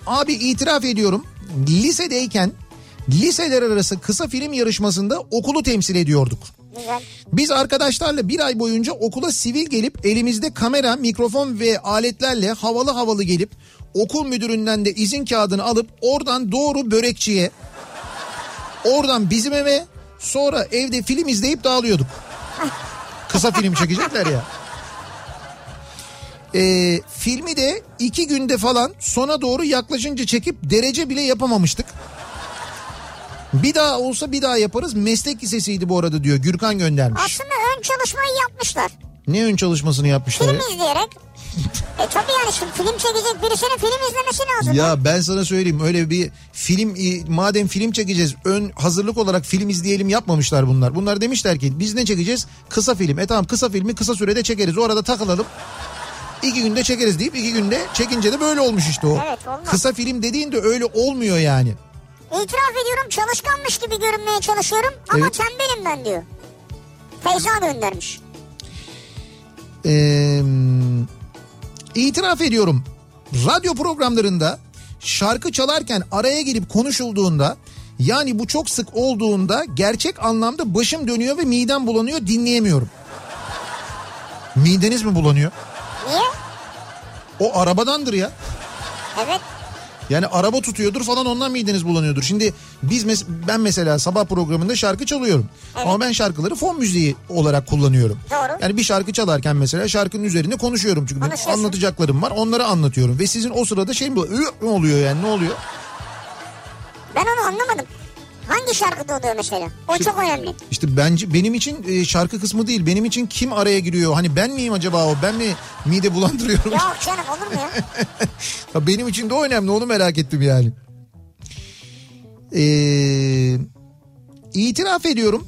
abi itiraf ediyorum. Lisedeyken liseler arası kısa film yarışmasında okulu temsil ediyorduk. Güzel. Biz arkadaşlarla bir ay boyunca okula sivil gelip elimizde kamera, mikrofon ve aletlerle havalı havalı gelip okul müdüründen de izin kağıdını alıp oradan doğru börekçiye, oradan bizim eve, sonra evde film izleyip dağılıyorduk. Kısa film çekecekler ya. Ee, filmi de iki günde falan sona doğru yaklaşınca çekip derece bile yapamamıştık. Bir daha olsa bir daha yaparız. Meslek lisesiydi bu arada diyor. Gürkan göndermiş. Aslında ön çalışmayı yapmışlar. Ne ön çalışmasını yapmışlar Film ya? izleyerek. E tabii yani şimdi film çekecek birisinin film izlemesi lazım. Ya ben sana söyleyeyim öyle bir film madem film çekeceğiz ön hazırlık olarak film izleyelim yapmamışlar bunlar. Bunlar demişler ki biz ne çekeceğiz? Kısa film. E tamam kısa filmi kısa sürede çekeriz. O arada takılalım. İki günde çekeriz deyip iki günde çekince de böyle olmuş işte o. Evet, olmaz. Kısa film dediğin de öyle olmuyor yani. İtiraf ediyorum çalışkanmış gibi görünmeye çalışıyorum ama Evet. tembelim ben diyor. Feyza göndermiş. Ee, itiraf ediyorum. Radyo programlarında şarkı çalarken araya girip konuşulduğunda yani bu çok sık olduğunda gerçek anlamda başım dönüyor ve midem bulanıyor dinleyemiyorum. Mideniz mi bulanıyor? Niye? O arabadandır ya. Evet. Yani araba tutuyordur falan ondan mideniz bulanıyordur. Şimdi biz mes- ben mesela sabah programında şarkı çalıyorum. Evet. Ama ben şarkıları fon müziği olarak kullanıyorum. Doğru. Yani bir şarkı çalarken mesela şarkının üzerine konuşuyorum. Çünkü benim anlatacaklarım var onları anlatıyorum. Ve sizin o sırada şey mi oluyor yani ne oluyor? Ben onu anlamadım. Hangi şarkıda oluyor mesela? O çok önemli. İşte bence benim için e, şarkı kısmı değil. Benim için kim araya giriyor? Hani ben miyim acaba o? Ben mi mide bulandırıyorum? Yok canım olur mu ya? Ya benim için de o önemli onu merak ettim yani. Ee, itiraf ediyorum.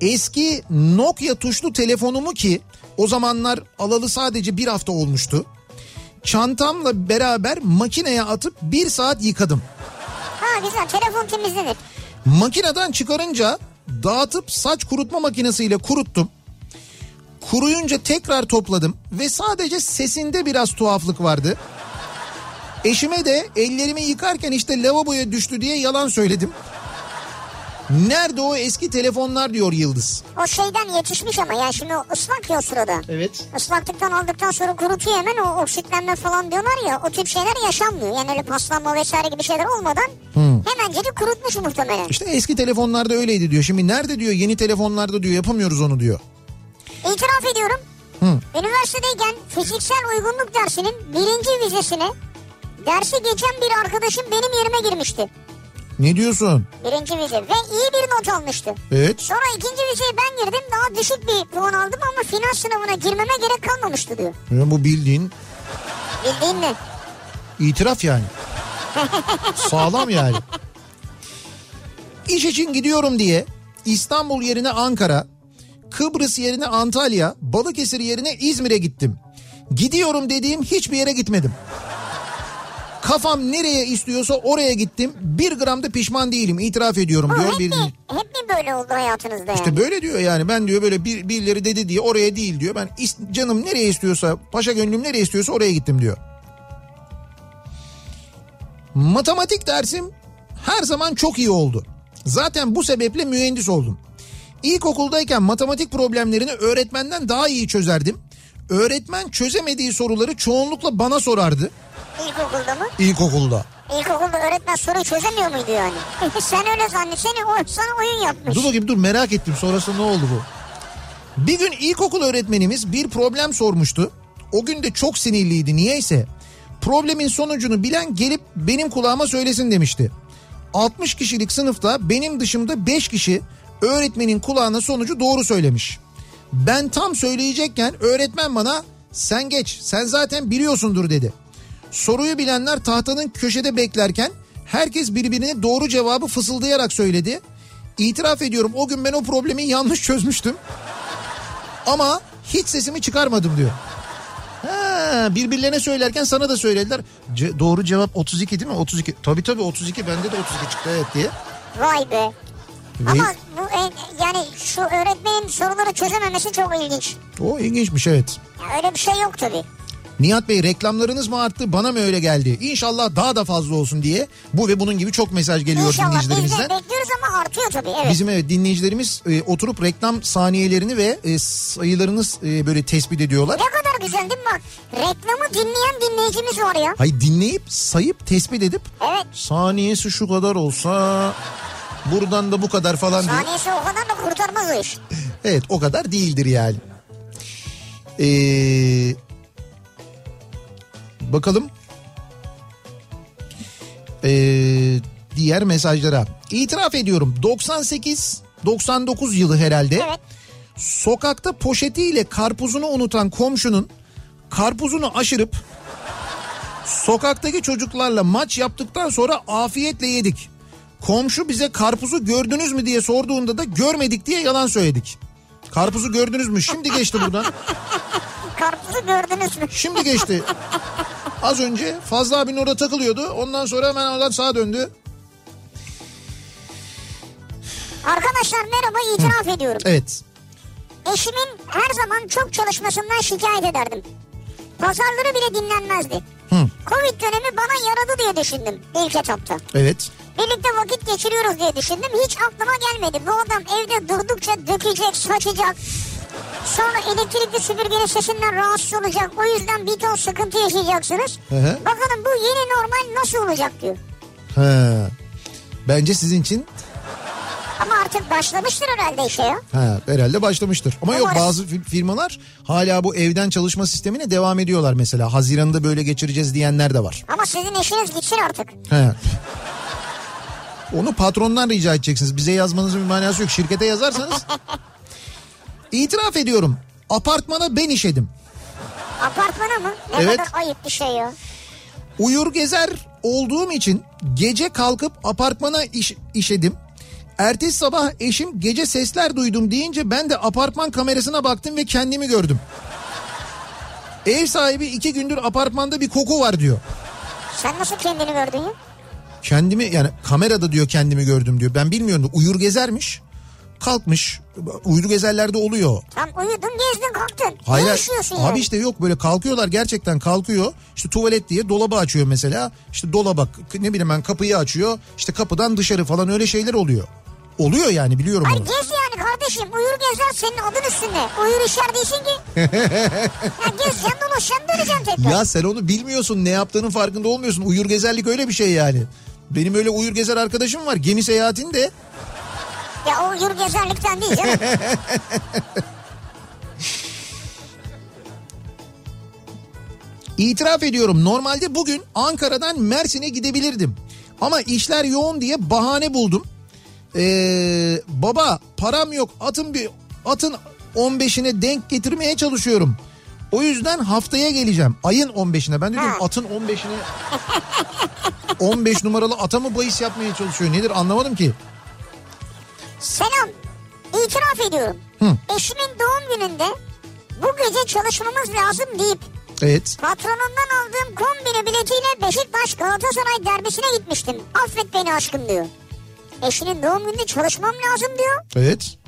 Eski Nokia tuşlu telefonumu ki o zamanlar alalı sadece bir hafta olmuştu. Çantamla beraber makineye atıp bir saat yıkadım. Güzel telefon temizlenir. Makineden çıkarınca dağıtıp saç kurutma makinesiyle kuruttum. Kuruyunca tekrar topladım ve sadece sesinde biraz tuhaflık vardı. Eşime de ellerimi yıkarken işte lavaboya düştü diye yalan söyledim. Nerede o eski telefonlar diyor Yıldız. O şeyden yetişmiş ama yani şimdi o ıslak ya o sırada. Evet. Islaklıktan aldıktan sonra kurutuyor hemen o oksitlenme falan diyorlar ya o tip şeyler yaşanmıyor. Yani öyle paslanma vesaire gibi şeyler olmadan hemencecik kurutmuş muhtemelen. İşte eski telefonlarda öyleydi diyor. Şimdi nerede diyor yeni telefonlarda diyor yapamıyoruz onu diyor. İtiraf ediyorum. Üniversitedeyken fiziksel uygunluk dersinin birinci vizesine dersi geçen bir arkadaşım benim yerime girmişti. Ne diyorsun? Birinci vize ve iyi bir not almıştı. Evet. Sonra ikinci vizeye ben girdim daha düşük bir puan aldım ama final sınavına girmeme gerek kalmamıştı diyor. Ya bu bildiğin Bildiğin ne? itiraf yani. Sağlam yani. İş için gidiyorum diye İstanbul yerine Ankara, Kıbrıs yerine Antalya, Balıkesir yerine İzmir'e gittim. Gidiyorum dediğim hiçbir yere gitmedim. Kafam nereye istiyorsa oraya gittim. Bir gram da pişman değilim itiraf ediyorum Bu diyor hep bir mi, hep mi böyle oldu hayatınızda yani? İşte böyle diyor yani ben diyor böyle bir, birileri dedi diye oraya değil diyor. Ben is- canım nereye istiyorsa paşa gönlüm nereye istiyorsa oraya gittim diyor. Matematik dersim her zaman çok iyi oldu. Zaten bu sebeple mühendis oldum. İlkokuldayken matematik problemlerini öğretmenden daha iyi çözerdim. Öğretmen çözemediği soruları çoğunlukla bana sorardı İlkokulda mı? ilkokulda. İlkokulda öğretmen soruyu çözemiyor muydu yani? Sen öyle zannet. Seni o, sana oyun yapmış. Dur bakayım dur merak ettim sonrasında ne oldu bu? Bir gün ilkokul öğretmenimiz bir problem sormuştu. O gün de çok sinirliydi niyeyse. Problemin sonucunu bilen gelip benim kulağıma söylesin demişti. 60 kişilik sınıfta benim dışımda 5 kişi öğretmenin kulağına sonucu doğru söylemiş. Ben tam söyleyecekken öğretmen bana sen geç sen zaten biliyorsundur dedi. Soruyu bilenler tahtanın köşede beklerken herkes birbirine doğru cevabı fısıldayarak söyledi. İtiraf ediyorum o gün ben o problemi yanlış çözmüştüm. Ama hiç sesimi çıkarmadım diyor. Ha, birbirlerine söylerken sana da söylediler. Ce- doğru cevap 32 değil mi? 32. Tabii tabii 32 bende de 32 çıktı evet diye. Vay be. Ve Ama bu en- yani şu öğretmenin soruları çözememesi çok ilginç. o ilginçmiş evet. Ya öyle bir şey yok tabii. Nihat Bey reklamlarınız mı arttı bana mı öyle geldi? İnşallah daha da fazla olsun diye. Bu ve bunun gibi çok mesaj geliyor İnşallah dinleyicilerimizden. bekliyoruz ama artıyor tabii. Evet. Bizim evet dinleyicilerimiz e, oturup reklam saniyelerini ve e, sayılarını e, böyle tespit ediyorlar. Ne kadar güzel değil mi bak? Reklamı dinleyen dinleyicimiz var ya. Hayır dinleyip sayıp tespit edip Evet. saniyesi şu kadar olsa buradan da bu kadar falan diye. Saniyesi o kadar da kurtarmaz o iş. Evet o kadar değildir yani. Ee, bakalım. Ee, diğer mesajlara. İtiraf ediyorum 98 99 yılı herhalde. Evet. Sokakta poşetiyle karpuzunu unutan komşunun karpuzunu aşırıp sokaktaki çocuklarla maç yaptıktan sonra afiyetle yedik. Komşu bize karpuzu gördünüz mü diye sorduğunda da görmedik diye yalan söyledik. Karpuzu gördünüz mü? Şimdi geçti buradan. Karpuzu gördünüz mü? Şimdi geçti. Az önce Fazla abinin orada takılıyordu. Ondan sonra hemen oradan sağa döndü. Arkadaşlar merhaba itiraf ediyorum. Evet. Eşimin her zaman çok çalışmasından şikayet ederdim. Pazarları bile dinlenmezdi. Hı. Covid dönemi bana yaradı diye düşündüm ilk etapta. Evet. Birlikte vakit geçiriyoruz diye düşündüm. Hiç aklıma gelmedi. Bu adam evde durdukça dökecek, saçacak. Sonra elektrikli süpürgenin sesinden rahatsız olacak. O yüzden bir ton sıkıntı yaşayacaksınız. Hı hı. Bakalım bu yeni normal nasıl olacak diyor. Ha. Bence sizin için Ama artık başlamıştır herhalde işe ya. ha, herhalde başlamıştır. Ama yok Umarım. bazı fir- firmalar hala bu evden çalışma sistemine devam ediyorlar mesela. Haziran'da böyle geçireceğiz diyenler de var. Ama sizin eşiniz gitsin artık. He. Onu patrondan rica edeceksiniz. Bize yazmanızın bir manası yok. Şirkete yazarsanız. İtiraf ediyorum. Apartmana ben işedim. Apartmana mı? Ne Evet. kadar ayıp bir şey ya. Uyur gezer olduğum için gece kalkıp apartmana iş, işedim. Ertesi sabah eşim gece sesler duydum deyince ben de apartman kamerasına baktım ve kendimi gördüm. Ev sahibi iki gündür apartmanda bir koku var diyor. Sen nasıl kendini gördün ya? Kendimi yani kamerada diyor kendimi gördüm diyor. Ben bilmiyorum da uyur gezermiş. Kalkmış. Uydu gezerlerde oluyor. Tam uyudun gezdin kalktın. Hayır. Ne işliyorsun Abi yani? işte yok böyle kalkıyorlar gerçekten kalkıyor. İşte tuvalet diye dolabı açıyor mesela. İşte dolaba ne bileyim ben kapıyı açıyor. İşte kapıdan dışarı falan öyle şeyler oluyor. Oluyor yani biliyorum Hayır onu. gez yani kardeşim. Uyur gezer senin adın üstünde. Uyur işler değilsin ki. ya gezeceksin dolaşacaksın döneceksin tekrar. Ya sen onu bilmiyorsun ne yaptığının farkında olmuyorsun. Uyur gezerlik öyle bir şey yani. Benim öyle uyur gezer arkadaşım var. Gemi seyahatinde Ya o uyur gezerlikten değil canım. İtiraf ediyorum normalde bugün Ankara'dan Mersin'e gidebilirdim. Ama işler yoğun diye bahane buldum. Ee, baba param yok atın bir atın 15'ine denk getirmeye çalışıyorum. O yüzden haftaya geleceğim. Ayın 15'ine. Ben de diyorum atın 15'ine 15 numaralı ata mı bahis yapmaya çalışıyor? Nedir anlamadım ki. Selam. İtiraf ediyorum. Hı. Eşimin doğum gününde bu gece çalışmamız lazım deyip Evet. patronundan aldığım kombine biletiyle Beşiktaş Galatasaray derbisine gitmiştim. Affet beni aşkım diyor. Eşinin doğum gününde çalışmam lazım diyor. Evet.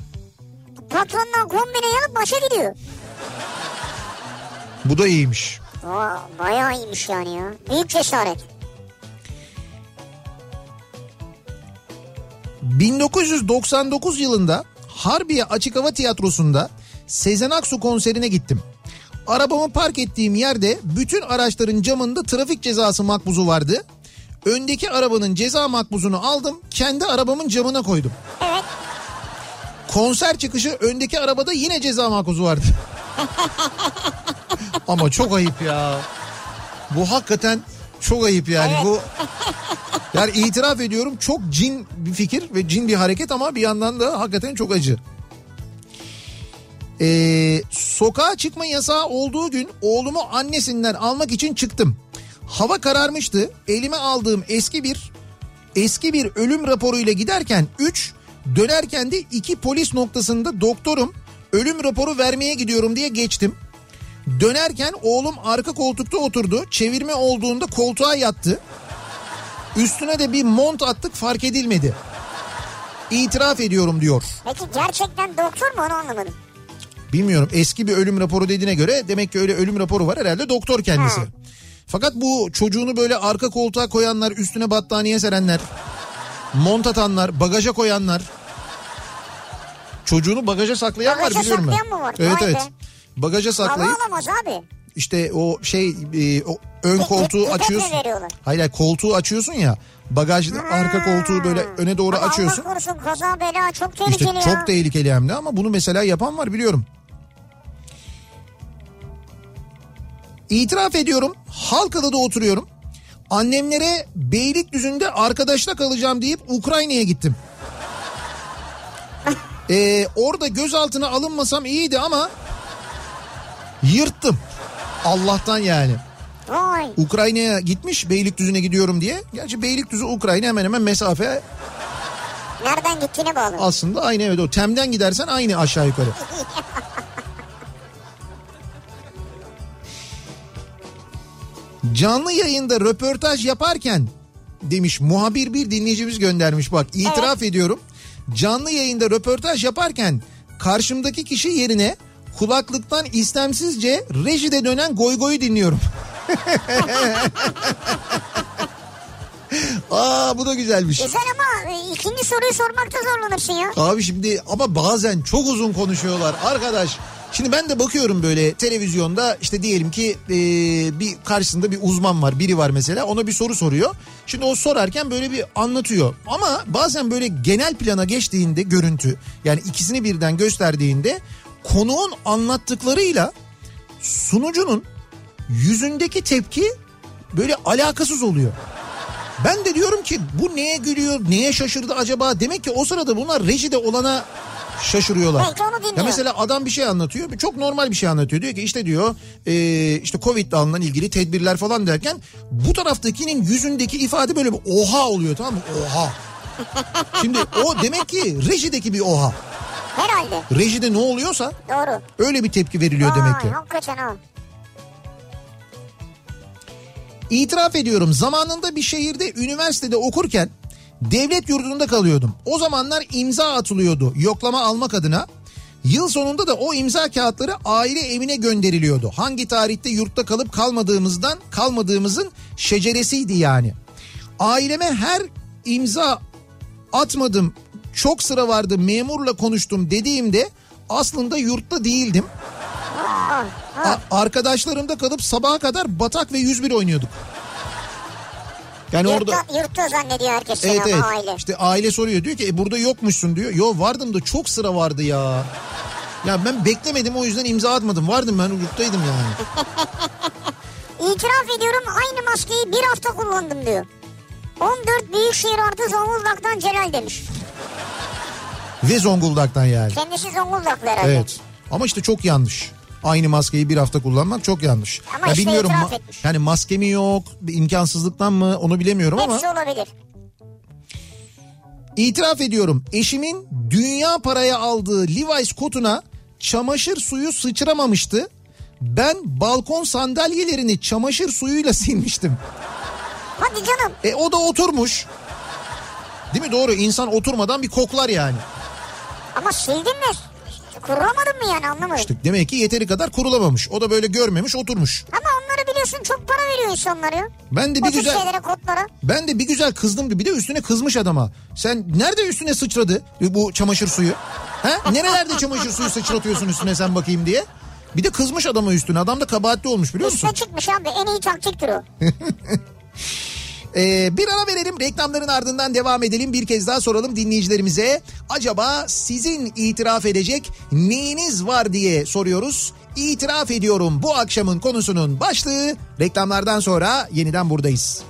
Patrondan kombine alıp başa gidiyor. Bu da iyiymiş. Aa, bayağı iyiymiş yani ya. Büyük cesaret. 1999 yılında Harbiye Açık Hava Tiyatrosu'nda Sezen Aksu konserine gittim. Arabamı park ettiğim yerde bütün araçların camında trafik cezası makbuzu vardı. Öndeki arabanın ceza makbuzunu aldım, kendi arabamın camına koydum. Evet. Konser çıkışı öndeki arabada yine ceza makbuzu vardı. Ama çok ayıp ya. Bu hakikaten çok ayıp yani bu. Yani itiraf ediyorum çok cin bir fikir ve cin bir hareket ama bir yandan da hakikaten çok acı. Ee, sokağa çıkma yasağı olduğu gün oğlumu annesinden almak için çıktım. Hava kararmıştı. Elime aldığım eski bir eski bir ölüm raporuyla giderken 3 dönerken de 2 polis noktasında doktorum ölüm raporu vermeye gidiyorum diye geçtim. Dönerken oğlum arka koltukta oturdu. Çevirme olduğunda koltuğa yattı. Üstüne de bir mont attık fark edilmedi. İtiraf ediyorum diyor. Peki gerçekten doktor mu onu anlamadım. Bilmiyorum eski bir ölüm raporu dediğine göre demek ki öyle ölüm raporu var herhalde doktor kendisi. Ha. Fakat bu çocuğunu böyle arka koltuğa koyanlar, üstüne battaniye serenler, mont atanlar, bagaja koyanlar. Çocuğunu bagaja saklayan Bagaja var biliyorum ben. saklayan mı var? Evet Vay evet. be. Bagaja Hava saklayıp alamaz abi. İşte o şey e, o ön koltuğu açıyorsun. Hayır hayır koltuğu açıyorsun ya. Bagajda arka koltuğu böyle öne doğru Ama açıyorsun. Allah korusun kaza bela çok tehlikeli İşte ya. çok tehlikeli hem de ama bunu mesela yapan var biliyorum. İtiraf ediyorum Halkalı'da oturuyorum. Annemlere Beylikdüzü'nde arkadaşla kalacağım deyip Ukrayna'ya gittim. Ee, orada gözaltına alınmasam iyiydi ama yırttım. Allah'tan yani. Vay. Ukrayna'ya gitmiş Beylikdüzü'ne gidiyorum diye. Gerçi Beylikdüzü Ukrayna hemen hemen mesafe Nereden gittiğine bağlı. aslında aynı evet o. Tem'den gidersen aynı aşağı yukarı. Canlı yayında röportaj yaparken demiş muhabir bir dinleyicimiz göndermiş bak itiraf ediyorum. Canlı yayında röportaj yaparken karşımdaki kişi yerine kulaklıktan istemsizce rejide dönen goy goyu dinliyorum. Aa bu da güzelmiş. Güzel ama e, ikinci soruyu sormakta zorlanırsın ya. Abi şimdi ama bazen çok uzun konuşuyorlar arkadaş. Şimdi ben de bakıyorum böyle televizyonda işte diyelim ki e, bir karşısında bir uzman var biri var mesela ona bir soru soruyor. Şimdi o sorarken böyle bir anlatıyor ama bazen böyle genel plana geçtiğinde görüntü yani ikisini birden gösterdiğinde konuğun anlattıklarıyla sunucunun yüzündeki tepki böyle alakasız oluyor. Ben de diyorum ki bu neye gülüyor, neye şaşırdı acaba? Demek ki o sırada bunlar rejide olana şaşırıyorlar. Belki onu dinliyor. Ya mesela adam bir şey anlatıyor. Çok normal bir şey anlatıyor. Diyor ki işte diyor e, işte Covid'le alınan ilgili tedbirler falan derken bu taraftakinin yüzündeki ifade böyle bir oha oluyor tamam mı? Oha. Şimdi o demek ki rejideki bir oha. Herhalde. Rejide ne oluyorsa Doğru. öyle bir tepki veriliyor demek ki. Hakikaten ha. İtiraf ediyorum zamanında bir şehirde üniversitede okurken Devlet yurdunda kalıyordum. O zamanlar imza atılıyordu yoklama almak adına. Yıl sonunda da o imza kağıtları aile evine gönderiliyordu. Hangi tarihte yurtta kalıp kalmadığımızdan kalmadığımızın şeceresiydi yani. Aileme her imza atmadım çok sıra vardı memurla konuştum dediğimde aslında yurtta değildim. A- arkadaşlarımda kalıp sabaha kadar batak ve 101 oynuyorduk. Yani orada Yurtta, yurtta zannediyor herkes seni evet evet aile. işte aile soruyor diyor ki e, burada yokmuşsun diyor. Yo vardım da çok sıra vardı ya. Ya ben beklemedim o yüzden imza atmadım. Vardım ben yurttaydım yani. İtiraf ediyorum aynı maskeyi bir hafta kullandım diyor. 14 Büyükşehir artı Zonguldak'tan Celal demiş. Ve Zonguldak'tan yani. Kendisi Zonguldaklı herhalde. Evet. Ama işte çok yanlış. Aynı maskeyi bir hafta kullanmak çok yanlış. Ama işte itiraf etmiş. yani maske mi yok, imkansızlıktan mı onu bilemiyorum ama Hepsi olabilir. itiraf ediyorum. Eşimin dünya paraya aldığı Levi's kotuna çamaşır suyu sıçramamıştı. Ben balkon sandalyelerini çamaşır suyuyla silmiştim. Hadi canım. E o da oturmuş. Değil mi doğru insan oturmadan bir koklar yani. Ama sildin mi? Kurulamadın mı yani anlamadım. İşte demek ki yeteri kadar kurulamamış. O da böyle görmemiş oturmuş. Ama onları biliyorsun çok para veriyor insanlar ya. Ben de bir tür güzel şeylere kodlara. ben de bir güzel kızdım bir de üstüne kızmış adama. Sen nerede üstüne sıçradı bu çamaşır suyu? Ha? Nerelerde çamaşır suyu sıçratıyorsun üstüne sen bakayım diye. Bir de kızmış adama üstüne. Adam da kabahatli olmuş biliyor musun? Üstüne çıkmış abi en iyi taktiktir o. Ee, bir ara verelim reklamların ardından devam edelim. Bir kez daha soralım dinleyicilerimize. Acaba sizin itiraf edecek neyiniz var diye soruyoruz. İtiraf ediyorum bu akşamın konusunun başlığı. Reklamlardan sonra yeniden buradayız.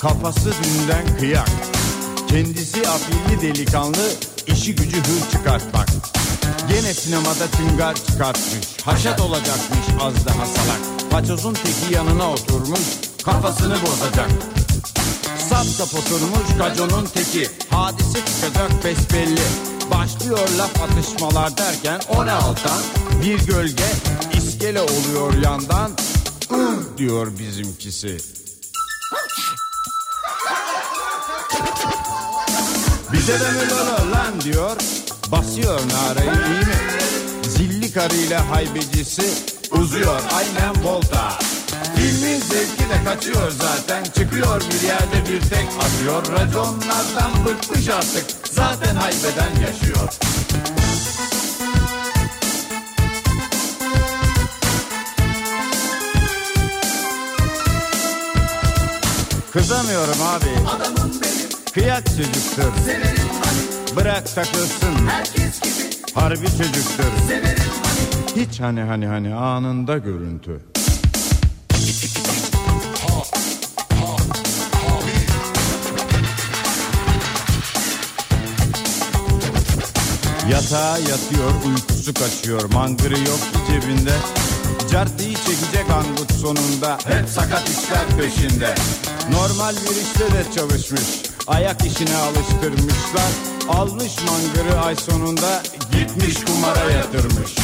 Kafası dünden kıyak. Kendisi afilli delikanlı, işi gücü hır çıkartmak. Gene sinemada tüngar çıkartmış. Haşat olacakmış az daha salak. Paçozun teki yanına oturmuş, kafasını bozacak. Sap sap oturmuş kaconun teki. Hadise çıkacak besbelli. Başlıyor laf atışmalar derken o ne altan? Bir gölge iskele oluyor yandan. "Ih!" diyor bizimkisi. Bize de mi lolo lan diyor. Basıyor narayı iyi mi? Zilli karıyla haybecisi uzuyor aynen volta. Filmin zevki de kaçıyor zaten. Çıkıyor bir yerde bir tek atıyor. Raconlardan bıkmış artık. Zaten haybeden yaşıyor. Kızamıyorum abi. Adamım Kıyak çocuktur. Severim hani. Bırak takılsın. Herkes gibi. Harbi çocuktur. Severim hani. Hiç hani hani hani anında görüntü. Yatağa yatıyor uykusu kaçıyor Mangırı yok ki cebinde Cartıyı çekecek angut sonunda Hep sakat işler peşinde Normal bir işte de çalışmış Ayak işine alıştırmışlar. Almış mangırı ay sonunda Gitmiş kumara yatırmış.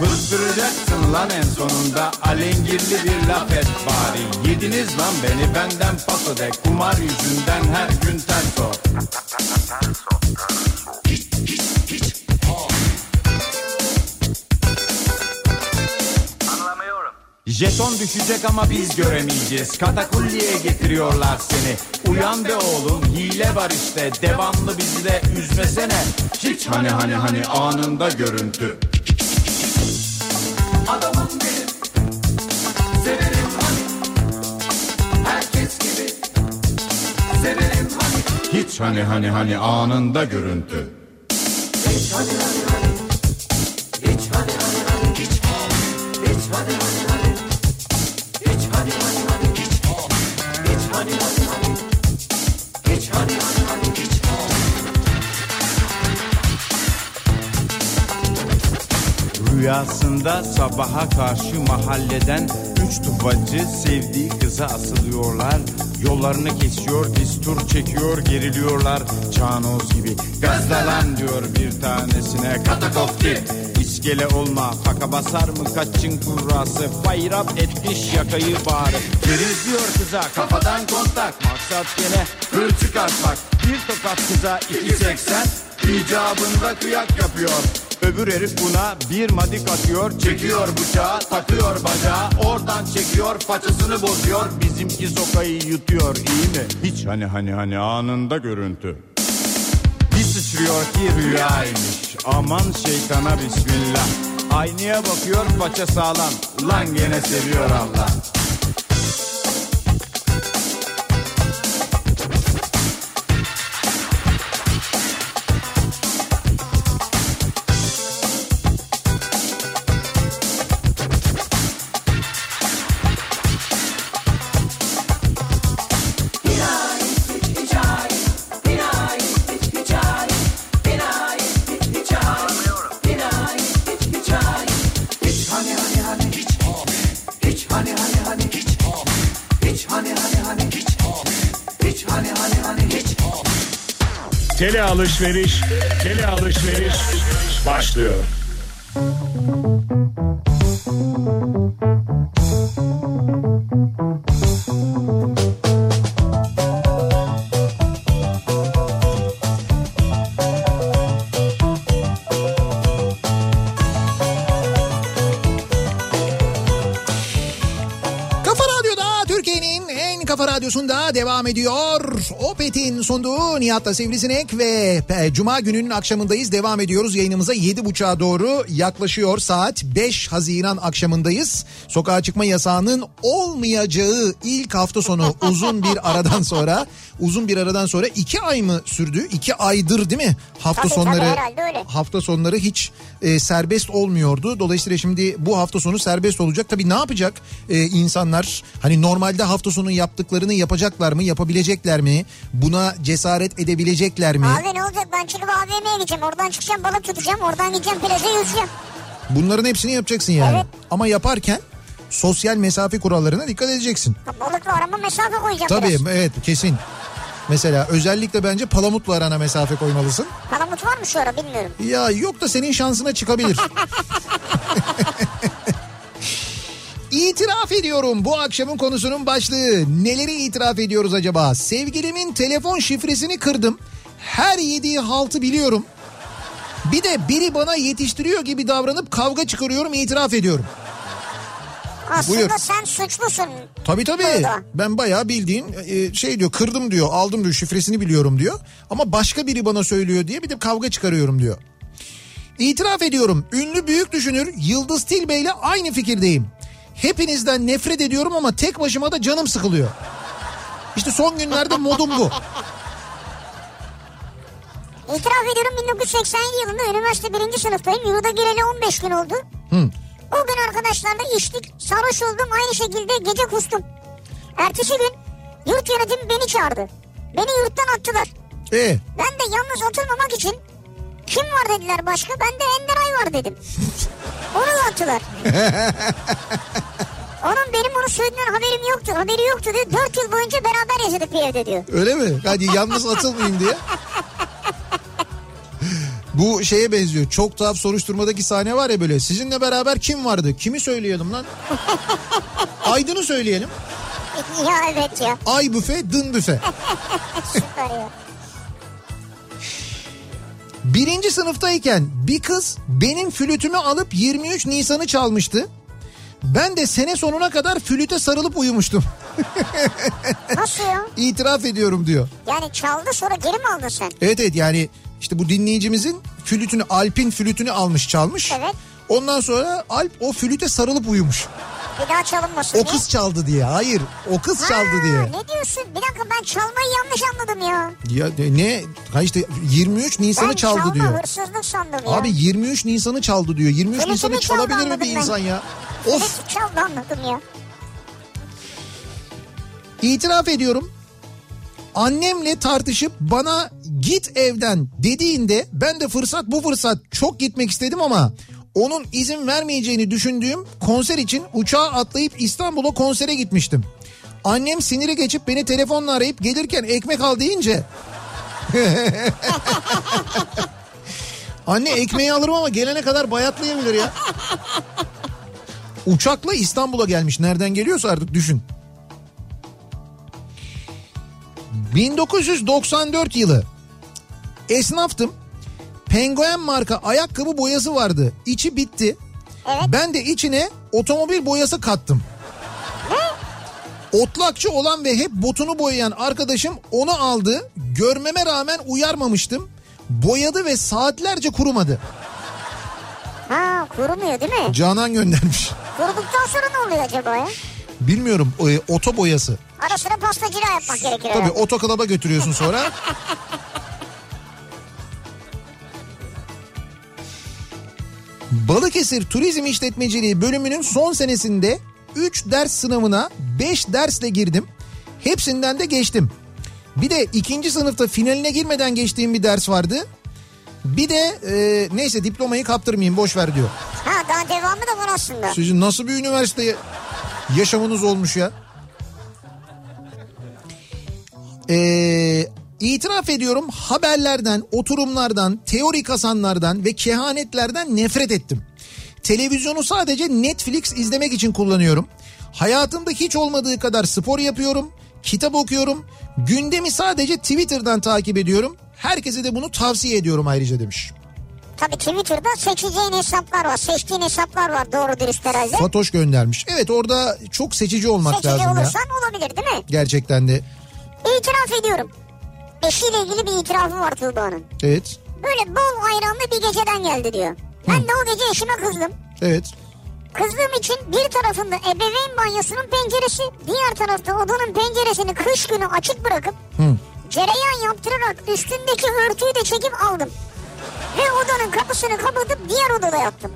Fıstıracaksın lan en sonunda. Alengirli bir laf et bari. Yediniz lan beni benden paso de. Kumar yüzünden her gün ters o Anlamıyorum. Jeton düşecek ama biz göremeyeceğiz. Katakulliye getiriyorlar seni. Uyan be oğlum hile var işte. Devamlı bizi de üzmesene. Hiç hani hani hani anında görüntü. Adamım benim. Severim hani. Herkes gibi. Severim hani. Hiç hani hani hani anında görüntü. Hiç hani hani hani. Rüyasında sabaha karşı mahalleden üç tufacı sevdiği kıza asılıyorlar. Yollarını kesiyor, distur çekiyor, geriliyorlar. Çağnoz gibi gazdalan diyor bir tanesine katakofti. İskele olma, faka basar mı kaçın kurrası? Bayrap etmiş yakayı bağrı. Deriz diyor kıza kafadan kontak. Maksat gene hır çıkartmak. Bir tokat kıza 2.80 icabında kıyak yapıyor. Öbür herif buna bir madik atıyor Çekiyor bıçağı takıyor bacağı Oradan çekiyor façasını bozuyor. Bizimki sokayı yutuyor iyi mi? Hiç. Hani hani hani anında görüntü. Bir sıçrıyor ki rüyaymış. Aman şeytana bismillah. Aynaya bakıyor faça sağlam. Lan gene seviyor Allah Tele alışveriş, tele alışveriş başlıyor. Kafa radyosunda devam ediyor. Opet'in sunduğu Nihat'la Sivrisinek ve Cuma gününün akşamındayız. Devam ediyoruz yayınımıza 7.30'a doğru yaklaşıyor saat 5 Haziran akşamındayız. Sokağa çıkma yasağının olmayacağı ilk hafta sonu uzun bir aradan sonra uzun bir aradan sonra 2 ay mı sürdü? 2 aydır değil mi? Hafta Tabii, tabii, sonları öyle. hafta sonları hiç e, serbest olmuyordu. Dolayısıyla şimdi bu hafta sonu serbest olacak. Tabii ne yapacak e, insanlar? Hani normalde hafta sonu yaptıklarını yapacaklar mı? Yapabilecekler mi? Buna cesaret edebilecekler mi? Abi ne olacak ben çıkıp AVM'ye gideceğim. Oradan çıkacağım balık tutacağım. Oradan gideceğim plaja yüzeceğim. Bunların hepsini yapacaksın yani. Evet. Ama yaparken sosyal mesafe kurallarına dikkat edeceksin. Balıkla arama mesafe koyacağım Tabii biraz. evet kesin. Mesela özellikle bence palamutla arana mesafe koymalısın. Palamut var mı şu ara bilmiyorum. Ya yok da senin şansına çıkabilir. İtiraf ediyorum bu akşamın konusunun başlığı. Neleri itiraf ediyoruz acaba? Sevgilimin telefon şifresini kırdım. Her yediği haltı biliyorum. Bir de biri bana yetiştiriyor gibi davranıp kavga çıkarıyorum itiraf ediyorum. Aslında Buyur. sen suçlusun. Tabii tabii. Burada. Ben bayağı bildiğin e, şey diyor kırdım diyor aldım diyor şifresini biliyorum diyor. Ama başka biri bana söylüyor diye bir de kavga çıkarıyorum diyor. İtiraf ediyorum ünlü büyük düşünür Yıldız Tilbe ile aynı fikirdeyim. Hepinizden nefret ediyorum ama tek başıma da canım sıkılıyor. İşte son günlerde modum bu. İtiraf ediyorum 1987 yılında üniversite birinci sınıftayım. Yurda gireli 15 gün oldu. Hı. O gün arkadaşlarla içtik. Sarhoş oldum aynı şekilde gece kustum. Ertesi gün yurt yönetimi beni çağırdı. Beni yurttan attılar. E Ben de yalnız oturmamak için kim var dediler başka. Ben de Enderay var dedim. Onu da attılar. Onun benim onu söylediğinden haberim yoktu. Haberi yoktu diyor. Dört yıl boyunca beraber yaşadık bir evde diyor. öyle mi? Hadi yalnız atılmayayım diye. Bu şeye benziyor. Çok tuhaf soruşturmadaki sahne var ya böyle. Sizinle beraber kim vardı? Kimi söyleyelim lan? Aydın'ı söyleyelim. ya evet ya. Ay büfe, dın büfe. Süper ya. Birinci sınıftayken bir kız benim flütümü alıp 23 Nisan'ı çalmıştı. Ben de sene sonuna kadar flüte sarılıp uyumuştum. Nasıl ya? İtiraf ediyorum diyor. Yani çaldı sonra geri mi aldın sen? Evet evet yani işte bu dinleyicimizin flütünü Alp'in flütünü almış çalmış. Evet. Ondan sonra Alp o flüte sarılıp uyumuş. Bir daha çalınmasın O diye. kız çaldı diye. Hayır o kız çaldı Ha, diye. Ne diyorsun? Bir dakika ben çalmayı yanlış anladım ya. Ya de- ne? Ha işte 23 Nisan'ı Ben çaldı çalma diyor. hırsızlık sandım ya. Abi 23 Nisan'ı çaldı diyor. 23 Flütünü Nisan'ı çaldı çalabilir mi bir ben. insan ya? Of Evet çaldı anladım ya. İtiraf ediyorum. Annemle tartışıp bana git evden dediğinde ben de fırsat bu fırsat çok gitmek istedim ama Onun izin vermeyeceğini düşündüğüm konser için uçağa atlayıp İstanbul'a konsere gitmiştim. Annem siniri geçip beni telefonla arayıp gelirken ekmek al deyince... Anne ekmeği alırım ama gelene kadar bayatlayabilir ya. Uçakla İstanbul'a gelmiş. Nereden geliyorsa artık düşün. 1994 yılı. Esnaftım. Penguen marka ayakkabı boyası vardı. İçi bitti. Evet. Ben de içine otomobil boyası kattım. Otlakçı olan ve hep botunu boyayan arkadaşım onu aldı. Görmeme rağmen uyarmamıştım. Boyadı ve saatlerce kurumadı. Ha kurumuyor değil mi? Canan göndermiş. Kuruduktan sonra ne oluyor acaba ya? Bilmiyorum e, oto boyası. Ara sıra pastacılığa yapmak gerekir Tabii herhalde. otoklaba götürüyorsun sonra. Balıkesir Turizm İşletmeciliği bölümünün son senesinde 3 ders sınavına 5 dersle girdim. Hepsinden de geçtim. Bir de ikinci sınıfta finaline girmeden geçtiğim bir ders vardı. Bir de e, neyse diplomayı kaptırmayayım boş ver diyor. Ha daha devamı da var aslında. Sizin nasıl bir üniversite yaşamınız olmuş ya? Ee, itiraf ediyorum haberlerden, oturumlardan, teori kasanlardan ve kehanetlerden nefret ettim. Televizyonu sadece Netflix izlemek için kullanıyorum. Hayatımda hiç olmadığı kadar spor yapıyorum, kitap okuyorum, gündemi sadece Twitter'dan takip ediyorum. Herkese de bunu tavsiye ediyorum ayrıca demiş. Tabii Twitter'da seçeceğin hesaplar var. Seçtiğin hesaplar var doğru dürüst herhalde. Fatoş göndermiş. Evet orada çok seçici olmak Seçici lazım ya. olursan olabilir değil mi? Gerçekten de. İtiraf ediyorum. Eşiyle ilgili bir itirafı var Tuğba'nın. Evet. Böyle bol ayranlı bir geceden geldi diyor. Ben de o gece eşime kızdım. Evet. Kızdığım için bir tarafında ebeveyn banyosunun penceresi, diğer tarafta odanın penceresini kış günü açık bırakıp Hı. cereyan yaptırarak üstündeki örtüyü de çekip aldım. Ve odanın kapısını kapatıp diğer odada yattım.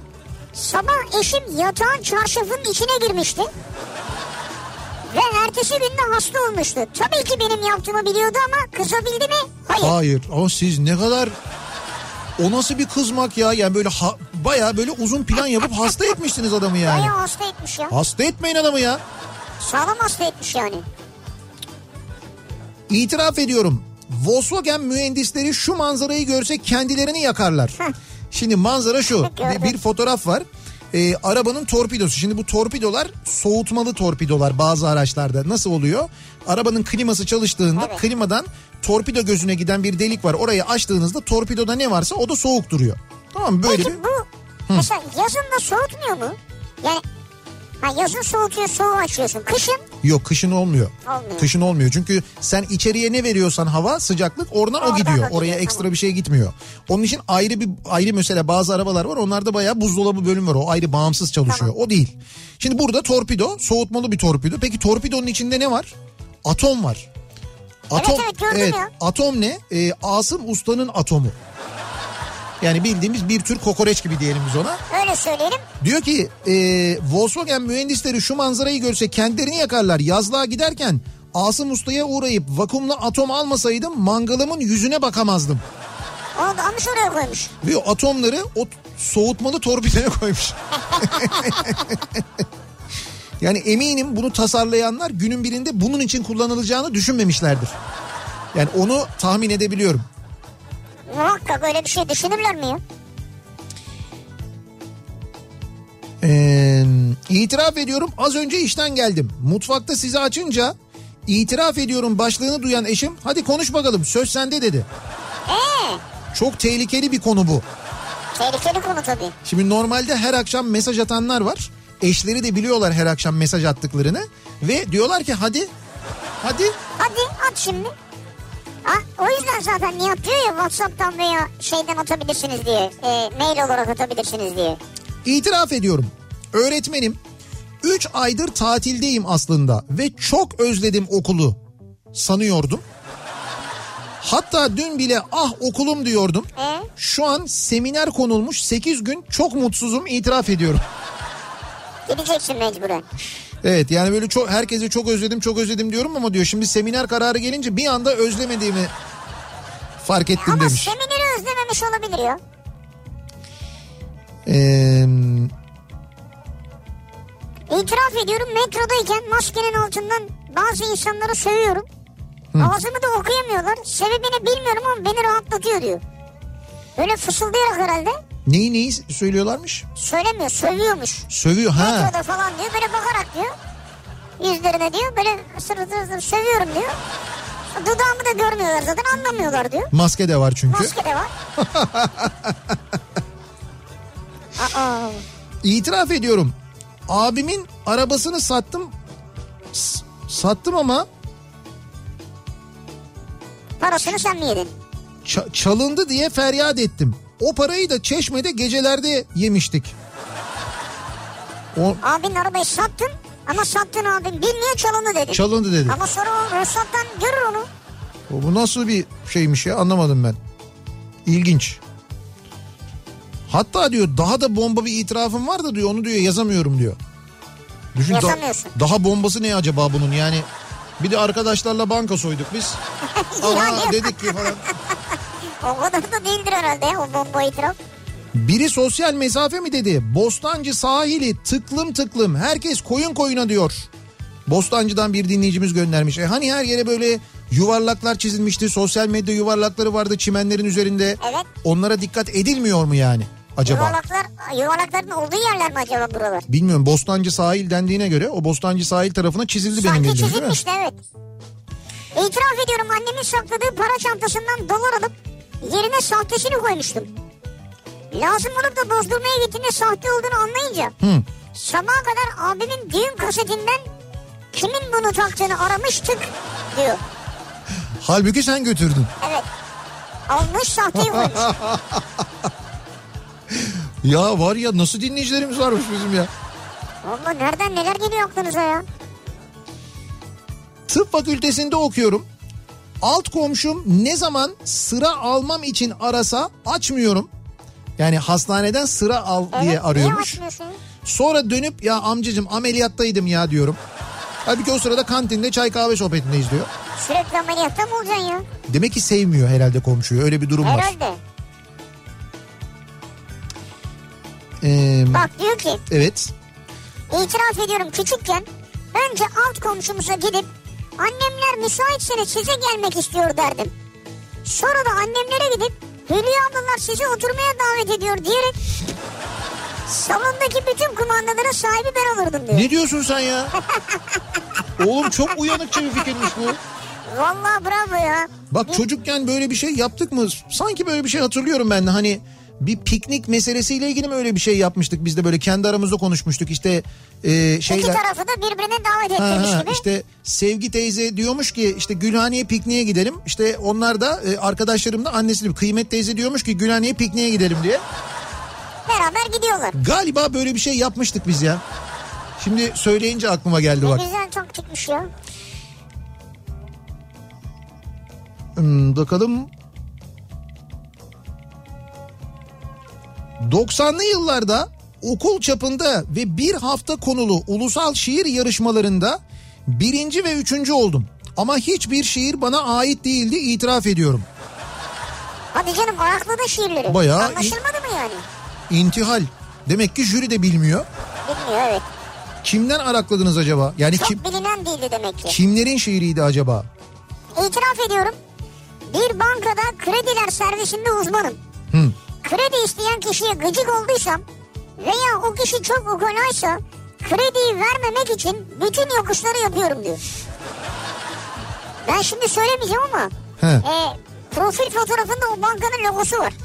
Sabah eşim yatağın çarşafının içine girmişti. Ve ertesi günde hasta olmuştu. Tabii ki benim yaptığımı biliyordu ama kızabildi mi? Hayır. Hayır ama siz ne kadar o nasıl bir kızmak ya yani böyle ha, baya böyle uzun plan yapıp hasta etmiştiniz adamı yani. Bayağı hasta etmiş ya. Hasta etmeyin adamı ya. Sağlam hasta etmiş yani. İtiraf ediyorum. Volkswagen mühendisleri şu manzarayı görse kendilerini yakarlar. Şimdi manzara şu. Bir, bir fotoğraf var. Ee, arabanın torpidosu. Şimdi bu torpidolar soğutmalı torpidolar bazı araçlarda. Nasıl oluyor? Arabanın kliması çalıştığında Evet. klimadan torpido gözüne giden bir delik var. Orayı açtığınızda torpidoda ne varsa o da soğuk duruyor. Tamam mı? böyle Peki bir... bu mesela yazın da soğutmuyor mu? Yani ha yazın soğutuyor soğuğu açıyorsun. Kışın Yok kışın olmuyor. Olmuyor. Kışın olmuyor. Çünkü sen içeriye ne veriyorsan hava sıcaklık oradan o Oradan gidiyor. o gidiyor, Oraya ekstra tamam. bir şey gitmiyor. Onun için ayrı bir ayrı mesela bazı arabalar var. Onlarda bayağı buzdolabı bölüm var. O ayrı bağımsız çalışıyor. O değil. Şimdi burada torpido soğutmalı bir torpido. Peki torpidonun içinde ne var? Atom var. Atom, evet, gördüm ya. Atom ne? Ee, Asım Usta'nın atomu. Yani bildiğimiz bir tür kokoreç gibi diyelim biz ona. öyle söyleyelim. Diyor ki e, Volkswagen mühendisleri şu manzarayı görse kendilerini yakarlar. Yazlığa giderken Asım Usta'ya uğrayıp vakumlu atom almasaydım mangalımın yüzüne bakamazdım. Onu da almış oraya koymuş. O atomları o soğutmalı torpidoya koymuş. yani eminim bunu tasarlayanlar günün birinde bunun için kullanılacağını düşünmemişlerdir. Yani onu tahmin edebiliyorum. Muhakkak öyle bir şey düşünürler mi ya? Ee, itiraf ediyorum az önce işten geldim. Mutfakta sizi açınca itiraf ediyorum başlığını duyan eşim hadi konuş bakalım söz sende dedi. Ee, Çok tehlikeli bir konu bu. tehlikeli konu tabii. Şimdi normalde her akşam mesaj atanlar var. Eşleri de biliyorlar her akşam mesaj attıklarını. Ve diyorlar ki hadi hadi Hadi at şimdi. O yüzden zaten Nihat diyor ya Whatsapp'tan veya şeyden atabilirsiniz diye. E, mail olarak atabilirsiniz diye. itiraf ediyorum. Öğretmenim 3 aydır tatildeyim aslında ve çok özledim okulu sanıyordum. Hatta dün bile ah okulum diyordum. E, Şu an seminer konulmuş 8 gün çok mutsuzum itiraf ediyorum. gideceksin mecburen. Evet yani böyle çok herkese çok özledim çok özledim diyorum ama diyor şimdi seminer kararı gelince bir anda özlemediğimi fark ettim Ama demiş. semineri özlememiş olabilir ya. Ee, İtiraf ediyorum metrodayken maskenin altından bazı insanları sövüyorum. Ağzımı da okuyamıyorlar. Sebebini bilmiyorum ama beni rahatlatıyor diyor. Böyle fısıldayarak herhalde. Neyi neyi söylüyorlarmış? Söylemiyor sövüyormuş. Sövüyor ha. Metroda falan diyor böyle bakarak diyor. Yüzlerine diyor böyle sır sır sır sövüyorum diyor. Dudağımı da görmüyorlar zaten anlamıyorlar diyor. Maske de var çünkü. Maske de var. Aa, İtiraf ediyorum. Abimin arabasını sattım. S- sattım ama parasını sen mi yedin? ça- çalındı diye feryat ettim. O parayı da Çeşme'de gecelerde yemiştik. O Abinin arabayı sattın ama sattın abin bilmiyor çalındı dedi. çalındı dedi. Ama sonra o ruhsattan görür onu. O Bu nasıl bir şeymiş ya anlamadım ben. İlginç. Hatta diyor daha da bomba bir itirafım var da diyor onu diyor yazamıyorum diyor. Düşün da- Yazamıyorsun. daha bombası ne acaba bunun yani bir de arkadaşlarla banka soyduk biz. Aha Yani. dedik ki falan. O kadar da değildir herhalde ya, o bomba itiraf. Biri sosyal mesafe mi dedi? Bostancı sahili tıklım tıklım herkes koyun koyuna diyor. Bostancı'dan bir dinleyicimiz göndermiş. E hani her yere böyle yuvarlaklar çizilmişti. Sosyal medya yuvarlakları vardı çimenlerin üzerinde. Evet. Onlara dikkat edilmiyor mu yani acaba? Yuvarlaklar, yuvarlakların olduğu yerler mi acaba buralar? Bilmiyorum Bostancı sahil dendiğine göre o Bostancı sahil tarafına çizildi benim Sanki bildiğim değil mi? çizilmişti evet. İtiraf ediyorum annemin sakladığı para çantasından dolar alıp yerine sahtesini koymuştum. Lazım olup da bozdurmaya gittiğinde sahte olduğunu anlayınca Hı. sabaha kadar abimin düğün kasetinden kimin bunu taktığını aramıştık diyor. Halbuki sen götürdün. Evet. Almış sahteyi koymuş. Ya var ya nasıl dinleyicilerimiz varmış bizim ya. Valla nereden neler geliyor aklınıza ya? Tıp fakültesinde okuyorum. Alt komşum ne zaman sıra almam için arasa açmıyorum. Yani hastaneden sıra al diye arıyormuş. Sonra dönüp ya amcacım ameliyattaydım ya diyorum. Halbuki o sırada kantinde çay kahve sohbetindeyiz diyor. Sürekli ameliyatta mı olacaksın ya? Demek ki sevmiyor herhalde komşuyu öyle bir durum var. Herhalde. Ee, Bak diyor ki evet. itiraf ediyorum küçükken önce alt komşumuza gidip annemler müsaitseniz size gelmek istiyor derdim. Sonra da annemlere gidip Hülya ablalar sizi oturmaya davet ediyor diyerek salondaki bütün kumandalara sahibi ben olurdum diyor. Ne diyorsun sen ya? Oğlum çok uyanıkça bir fikirmiş bu. Vallahi bravo ya. Bak çocukken böyle bir şey yaptık mı? Sanki böyle bir şey hatırlıyorum ben de hani bir piknik meselesiyle ilgili mi öyle bir şey yapmıştık biz de böyle kendi aramızda konuşmuştuk işte e, İki şeyler. tarafı da birbirine davet ha, gibi. işte Sevgi teyze diyormuş ki işte Gülhane'ye pikniğe gidelim. İşte onlar da e, arkadaşlarım da annesi de Kıymet teyze diyormuş ki Gülhane'ye pikniğe gidelim diye. Beraber gidiyorlar. Galiba böyle bir şey yapmıştık biz ya. Şimdi söyleyince aklıma geldi Ne bak. güzel taktikmiş ya. Hmm, bakalım. 90'lı yıllarda okul çapında ve bir hafta konulu ulusal şiir yarışmalarında birinci ve üçüncü oldum. Ama hiçbir şiir bana ait değildi itiraf ediyorum. Hadi canım ayakladın şiirleri. Bayağı Anlaşılmadı mı yani? İntihal. Demek ki jüri de bilmiyor. Bilmiyor evet. Kimden arakladınız acaba? Yani Çok kim bilinen değildi demek ki. kimlerin şiiriydi acaba? İtiraf ediyorum. Bir bankada krediler servisinde uzmanım. Hı. Kredi isteyen kişiye gıcık olduysam veya o kişi çok ukalaysa krediyi vermemek için bütün yokuşları yapıyorum diyor. Ben şimdi söylemeyeceğim ama He. e, profil fotoğrafında o bankanın logosu var.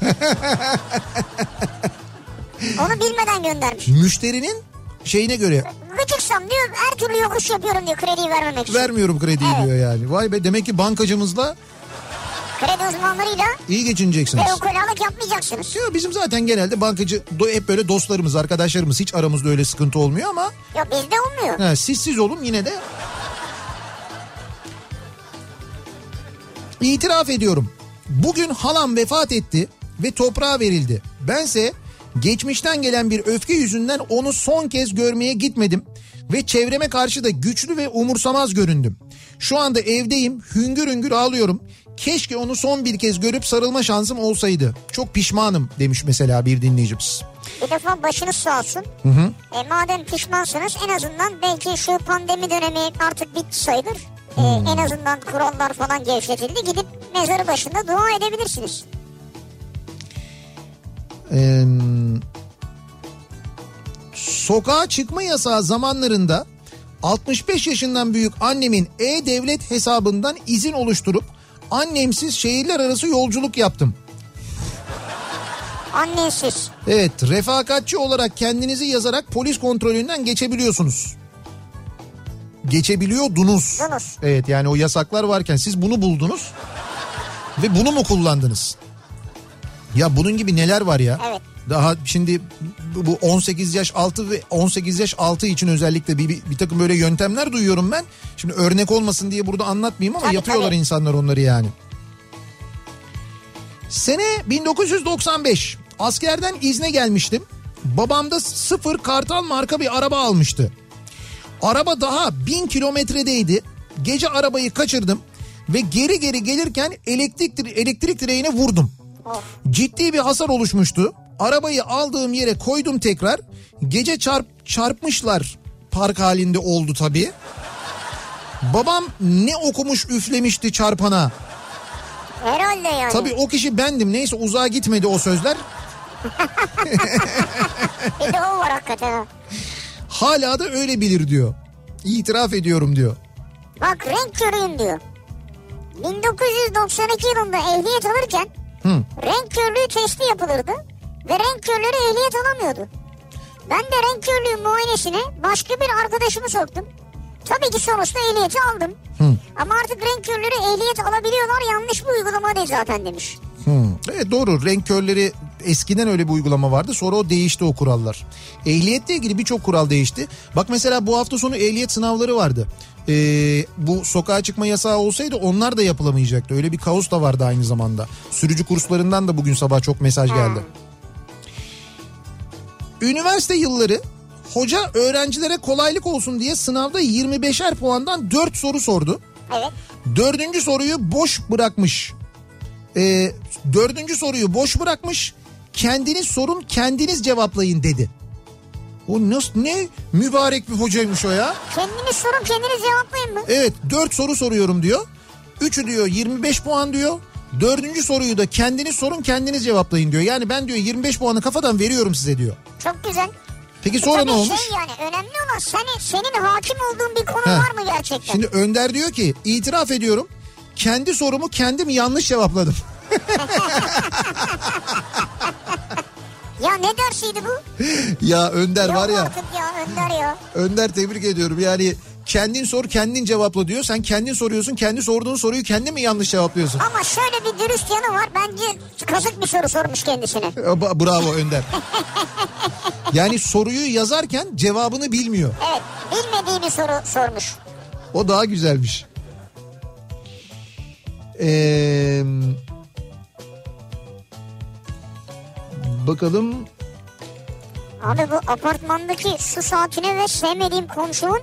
Onu bilmeden göndermiş. Müşterinin şeyine göre Gıcıksam diyor her türlü yokuş yapıyorum diyor krediyi vermemek için. vermiyorum krediyi Evet. diyor yani. Vay be demek ki bankacımızla Kredi uzmanlarıyla iyi geçineceksiniz. ve ukalalık yapmayacaksınız. Ya bizim zaten genelde bankacı hep böyle dostlarımız, arkadaşlarımız hiç aramızda öyle sıkıntı olmuyor ama Ya bizde olmuyor. ha, siz siz olun yine de İtiraf ediyorum. Bugün halam vefat etti ve toprağa verildi. Bense geçmişten gelen bir öfke yüzünden onu son kez görmeye gitmedim ve çevreme karşı da güçlü ve umursamaz göründüm. Şu anda evdeyim, hüngür hüngür ağlıyorum. Keşke onu son bir kez görüp sarılma şansım olsaydı. Çok pişmanım demiş mesela bir dinleyicimiz. Bir defa başınız sağ olsun. E, madem pişmansınız en azından belki şu pandemi dönemi artık bitti sayılır. E, en azından kurallar falan gevşetildi. Gidip mezarı başında dua edebilirsiniz. Ee, sokağa çıkma yasağı zamanlarında 65 yaşından büyük annemin e-devlet hesabından izin oluşturup annemsiz şehirler arası yolculuk yaptım. Annesiz. Evet refakatçi olarak kendinizi yazarak polis kontrolünden geçebiliyorsunuz. Geçebiliyordunuz. Dunuz. Evet yani o yasaklar varken siz bunu buldunuz ve bunu mu kullandınız? Ya bunun gibi neler var ya? Evet. Daha şimdi bu 18 yaş altı ve 18 yaş altı için özellikle bir, bir, bir takım böyle yöntemler duyuyorum ben. Şimdi örnek olmasın diye burada anlatmayayım ama Tabii, yapıyorlar tabii. insanlar onları yani. Sene 1995. Askerden izne gelmiştim. Babam da sıfır kartal marka bir araba almıştı. Araba daha bin kilometredeydi. Gece arabayı kaçırdım ve geri geri gelirken elektrik elektrik direğine vurdum. Ciddi bir hasar oluşmuştu. Arabayı aldığım yere koydum tekrar. Gece çarp çarpmışlar. Park halinde oldu tabii. Babam ne okumuş üflemişti çarpana. Herhalde yani. Tabii o kişi bendim. Neyse uzağa gitmedi o sözler. Bir de o var hakikaten. ha. Hala da öyle bilir diyor. İtiraf ediyorum diyor. Bak renk körüyüm diyor. 1992 yılında ehliyet alırken. Renk körlüğü testi yapılırdı ve renk körleri ehliyet alamıyordu. Ben de renk körlüğü muayenesine başka bir arkadaşımı soktum. Tabii ki sonuçta ehliyeti aldım. Ama artık renk körleri ehliyet alabiliyorlar yanlış bir uygulama değil zaten demiş. Hı. Evet doğru renk körleri eskiden öyle bir uygulama vardı sonra o değişti o kurallar. Ehliyetle ilgili birçok kural değişti. Bak mesela bu hafta sonu ehliyet sınavları vardı. Ee, bu sokağa çıkma yasağı olsaydı onlar da yapılamayacaktı. Öyle bir kaos da vardı aynı zamanda. Sürücü kurslarından da bugün sabah çok mesaj geldi. Üniversite yılları hoca öğrencilere kolaylık olsun diye sınavda 25'er puandan 4 soru sordu. Evet. Dördüncü soruyu boş bırakmış. Ee, dördüncü soruyu boş bırakmış. Kendiniz sorun kendiniz cevaplayın dedi. O nasıl ne mübarek bir hocaymış o ya. Kendiniz sorun kendiniz cevaplayın mı? Evet dört soru soruyorum diyor. Üçü diyor 25 puan diyor. Dördüncü soruyu da kendiniz sorun kendiniz cevaplayın diyor. Yani ben diyor 25 puanı kafadan veriyorum size diyor. Çok güzel. Peki E sonra ne olmuş? Şey yani önemli olan seni, senin hakim olduğun bir konu Heh. var mı gerçekten? Şimdi Önder diyor ki itiraf ediyorum. Kendi sorumu kendim yanlış cevapladım. Ya ne dersiydi bu? ya Önder Yok var ya. artık ya Önder ya. Önder tebrik ediyorum. Yani kendin sor kendin cevapla diyor. Sen kendin soruyorsun. Kendi sorduğun soruyu kendin mi yanlış cevaplıyorsun? Ama şöyle bir dürüst yanı var. Bence kazık bir soru sormuş kendisine. Ba- Bravo Önder. yani soruyu yazarken cevabını bilmiyor. Evet bilmediği bir soru sormuş. O daha güzelmiş. Ee, bakalım. Abi bu apartmandaki su saatine ve sevmediğim komşumun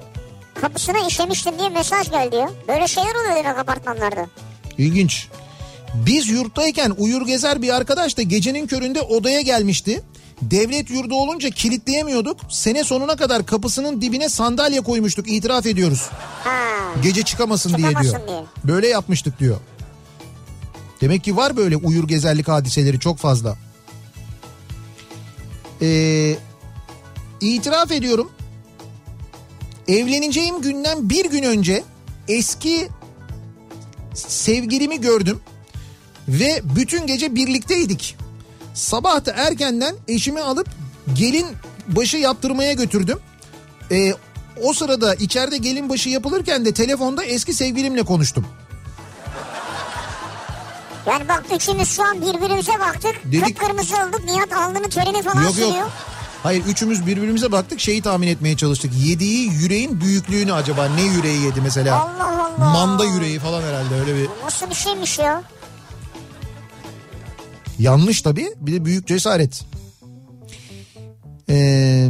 kapısına işemiştim diye mesaj geldi ya. Böyle şeyler oluyor demek apartmanlarda. İlginç. Biz yurttayken uyur gezer bir arkadaş da gecenin köründe odaya gelmişti. Devlet yurdu olunca kilitleyemiyorduk. Sene sonuna kadar kapısının dibine sandalye koymuştuk itiraf ediyoruz. Ha. Gece çıkamasın, diye diyor. Çıkamasın diye. Böyle yapmıştık diyor. Demek ki var böyle uyur gezerlik hadiseleri çok fazla. Ee, itiraf ediyorum. Evleneceğim günden bir gün önce eski sevgilimi gördüm ve bütün gece birlikteydik. Sabah da erkenden eşimi alıp gelin başı yaptırmaya götürdüm. Ee, o sırada içeride gelin başı yapılırken de telefonda eski sevgilimle konuştum. Yani bak üçümüz şu an birbirimize baktık. Dedik- Kıpkırmızı olduk. Nihat alnının terini falan Yok yok. Hayır üçümüz birbirimize baktık şeyi tahmin etmeye çalıştık. Yediği yüreğin büyüklüğünü acaba ne yüreği yedi mesela? Allah Allah. Manda yüreği falan herhalde öyle bir. Nasıl bir şeymiş ya? Yanlış tabii bir de büyük cesaret. Ee,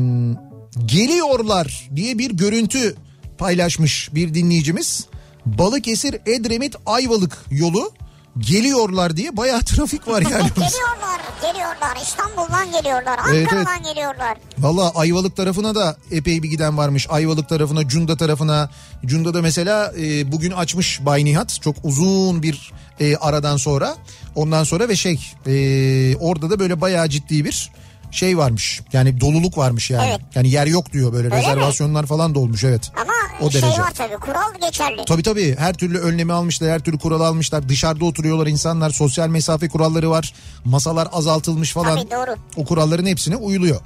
geliyorlar diye bir görüntü paylaşmış bir dinleyicimiz. Balıkesir Edremit Ayvalık yolu geliyorlar diye bayağı trafik var yani. Geliyorlar, geliyorlar. İstanbul'dan geliyorlar. Evet, Ankara'dan geliyorlar. Valla Ayvalık tarafına da epey bir giden varmış. Ayvalık tarafına, Cunda tarafına. Cunda'da mesela e, bugün açmış Bay Nihat. Çok uzun bir e, aradan sonra. Ondan sonra ve şey e, orada da böyle bayağı ciddi bir şey varmış. Yani doluluk varmış yani. Evet. Yani yer yok diyor böyle Öyle mi? rezervasyonlar falan da olmuş evet. Ama O şey derece. var tabii kural geçerli. Tabii tabii her türlü önlemi almışlar her türlü kural almışlar dışarıda oturuyorlar insanlar sosyal mesafe kuralları var masalar azaltılmış falan Tabii, doğru. o kuralların hepsine uyuluyor.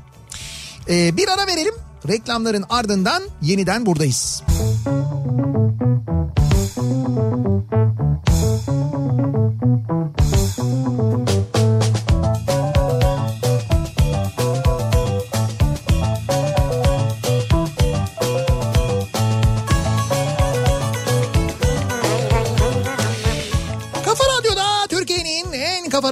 Ee, bir ara verelim reklamların ardından yeniden buradayız. Kafa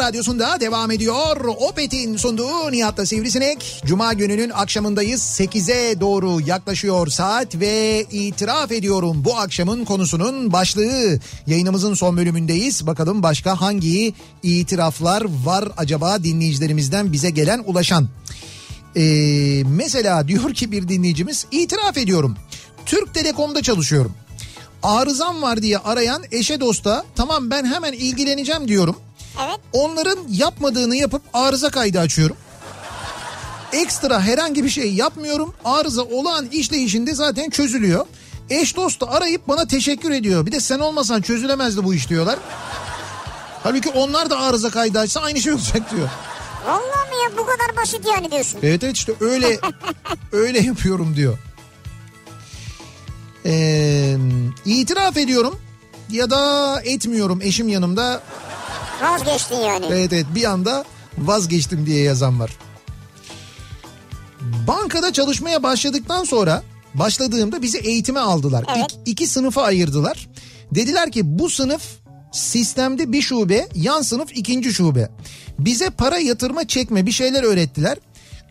radyosunda devam ediyor. Opet'in sunduğu Nihat'la Sivrisinek. Cuma gününün akşamındayız. 8'e doğru yaklaşıyor saat ve itiraf ediyorum bu akşamın konusunun başlığı. Yayınımızın son bölümündeyiz. Bakalım başka hangi itiraflar var acaba dinleyicilerimizden bize gelen ulaşan. Ee, mesela diyor ki bir dinleyicimiz itiraf ediyorum. Türk Telekom'da çalışıyorum. Arızam var diye arayan eşe dosta tamam ben hemen ilgileneceğim diyorum. Evet. Onların yapmadığını yapıp arıza kaydı açıyorum. Ekstra herhangi bir şey yapmıyorum. Arıza olağan işleyişinde zaten çözülüyor. Eş dostu arayıp bana teşekkür ediyor. Bir de sen olmasan çözülemezdi bu iş diyorlar. Halbuki onlar da arıza kaydı açsa aynı şey olacak diyor. Vallahi mi ya bu kadar basit yani diyorsun. Evet evet işte öyle öyle yapıyorum diyor. Ee, itiraf ediyorum ya da etmiyorum eşim yanımda. Vazgeçtin yani. Evet evet bir anda vazgeçtim diye yazan var. Bankada çalışmaya başladıktan sonra başladığımda bizi eğitime aldılar. Evet. İk- iki sınıfa ayırdılar. Dediler ki bu sınıf sistemde bir şube, yan sınıf ikinci şube. Bize para yatırma çekme bir şeyler öğrettiler.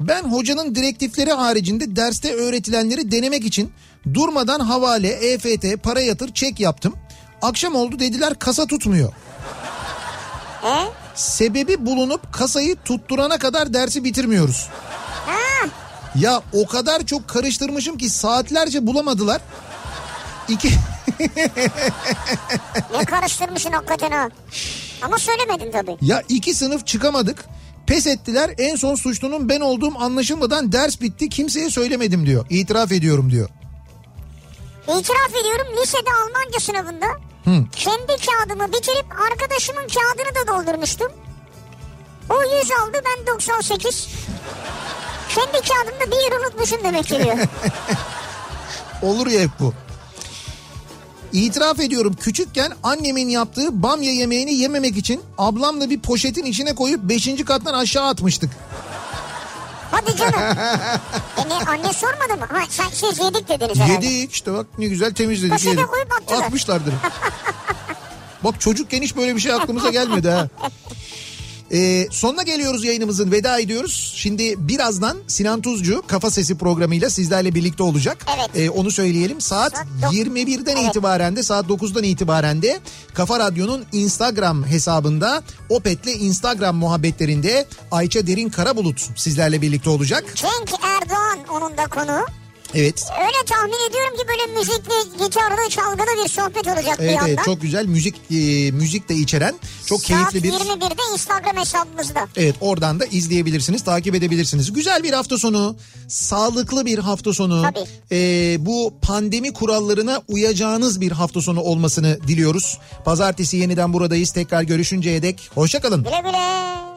Ben hocanın direktifleri haricinde derste öğretilenleri denemek için durmadan havale, EFT, para yatır, çek yaptım. Akşam oldu dediler kasa tutmuyor. E? Sebebi bulunup kasayı tutturana kadar dersi bitirmiyoruz. Ya o kadar çok karıştırmışım ki saatlerce bulamadılar. İki, Ne karıştırmışsın hakikaten ha. Ama söylemedin tabii. ya iki sınıf çıkamadık. Pes ettiler. En son suçlunun ben olduğum anlaşılmadan ders bitti. Kimseye söylemedim diyor. İtiraf ediyorum diyor. İtiraf ediyorum lisede Almanca sınavında kendi kağıdımı bitirip arkadaşımın kağıdını da doldurmuştum. O 100 aldı ben 98. Kendi kağıdımda bir yer unutmuşum demek ki diyor. Olur ya hep bu. İtiraf ediyorum küçükken annemin yaptığı bamya yemeğini yememek için ablamla bir poşetin içine koyup 5. kattan aşağı atmıştık. Hadi canım. e ne, anne sormadı mı? Ha, sen, siz yedik dediniz herhalde. Yedik işte bak ne güzel temizledik Poşete yedik. koyup attılar. Atmışlardır. bak çocukken hiç böyle bir şey aklımıza gelmedi ha. Ee, sonuna geliyoruz yayınımızın veda ediyoruz. Şimdi birazdan Sinan Tuzcu Kafa Sesi programıyla sizlerle birlikte olacak. Evet. Ee, onu söyleyelim. Saat Saat dok- 21'den Evet. itibaren de saat 9'dan itibaren de Kafa Radyo'nun Instagram hesabında Opet'le Instagram muhabbetlerinde Ayça Derin Karabulut sizlerle birlikte olacak. Cenk Erdoğan onun da konu. Evet. Öyle tahmin ediyorum ki böyle müzikli, gitarlı, çalgılı bir sohbet olacak bir Evet, yandan. evet çok güzel müzik e, müzik de içeren çok keyifli bir Saat 21'de Instagram hesabımızda. Evet oradan da izleyebilirsiniz, takip edebilirsiniz. Güzel bir hafta sonu, sağlıklı bir hafta sonu. Tabii. Ee, bu pandemi kurallarına uyacağınız bir hafta sonu olmasını diliyoruz. Pazartesi yeniden buradayız. Tekrar görüşünceye dek hoşçakalın. Güle güle.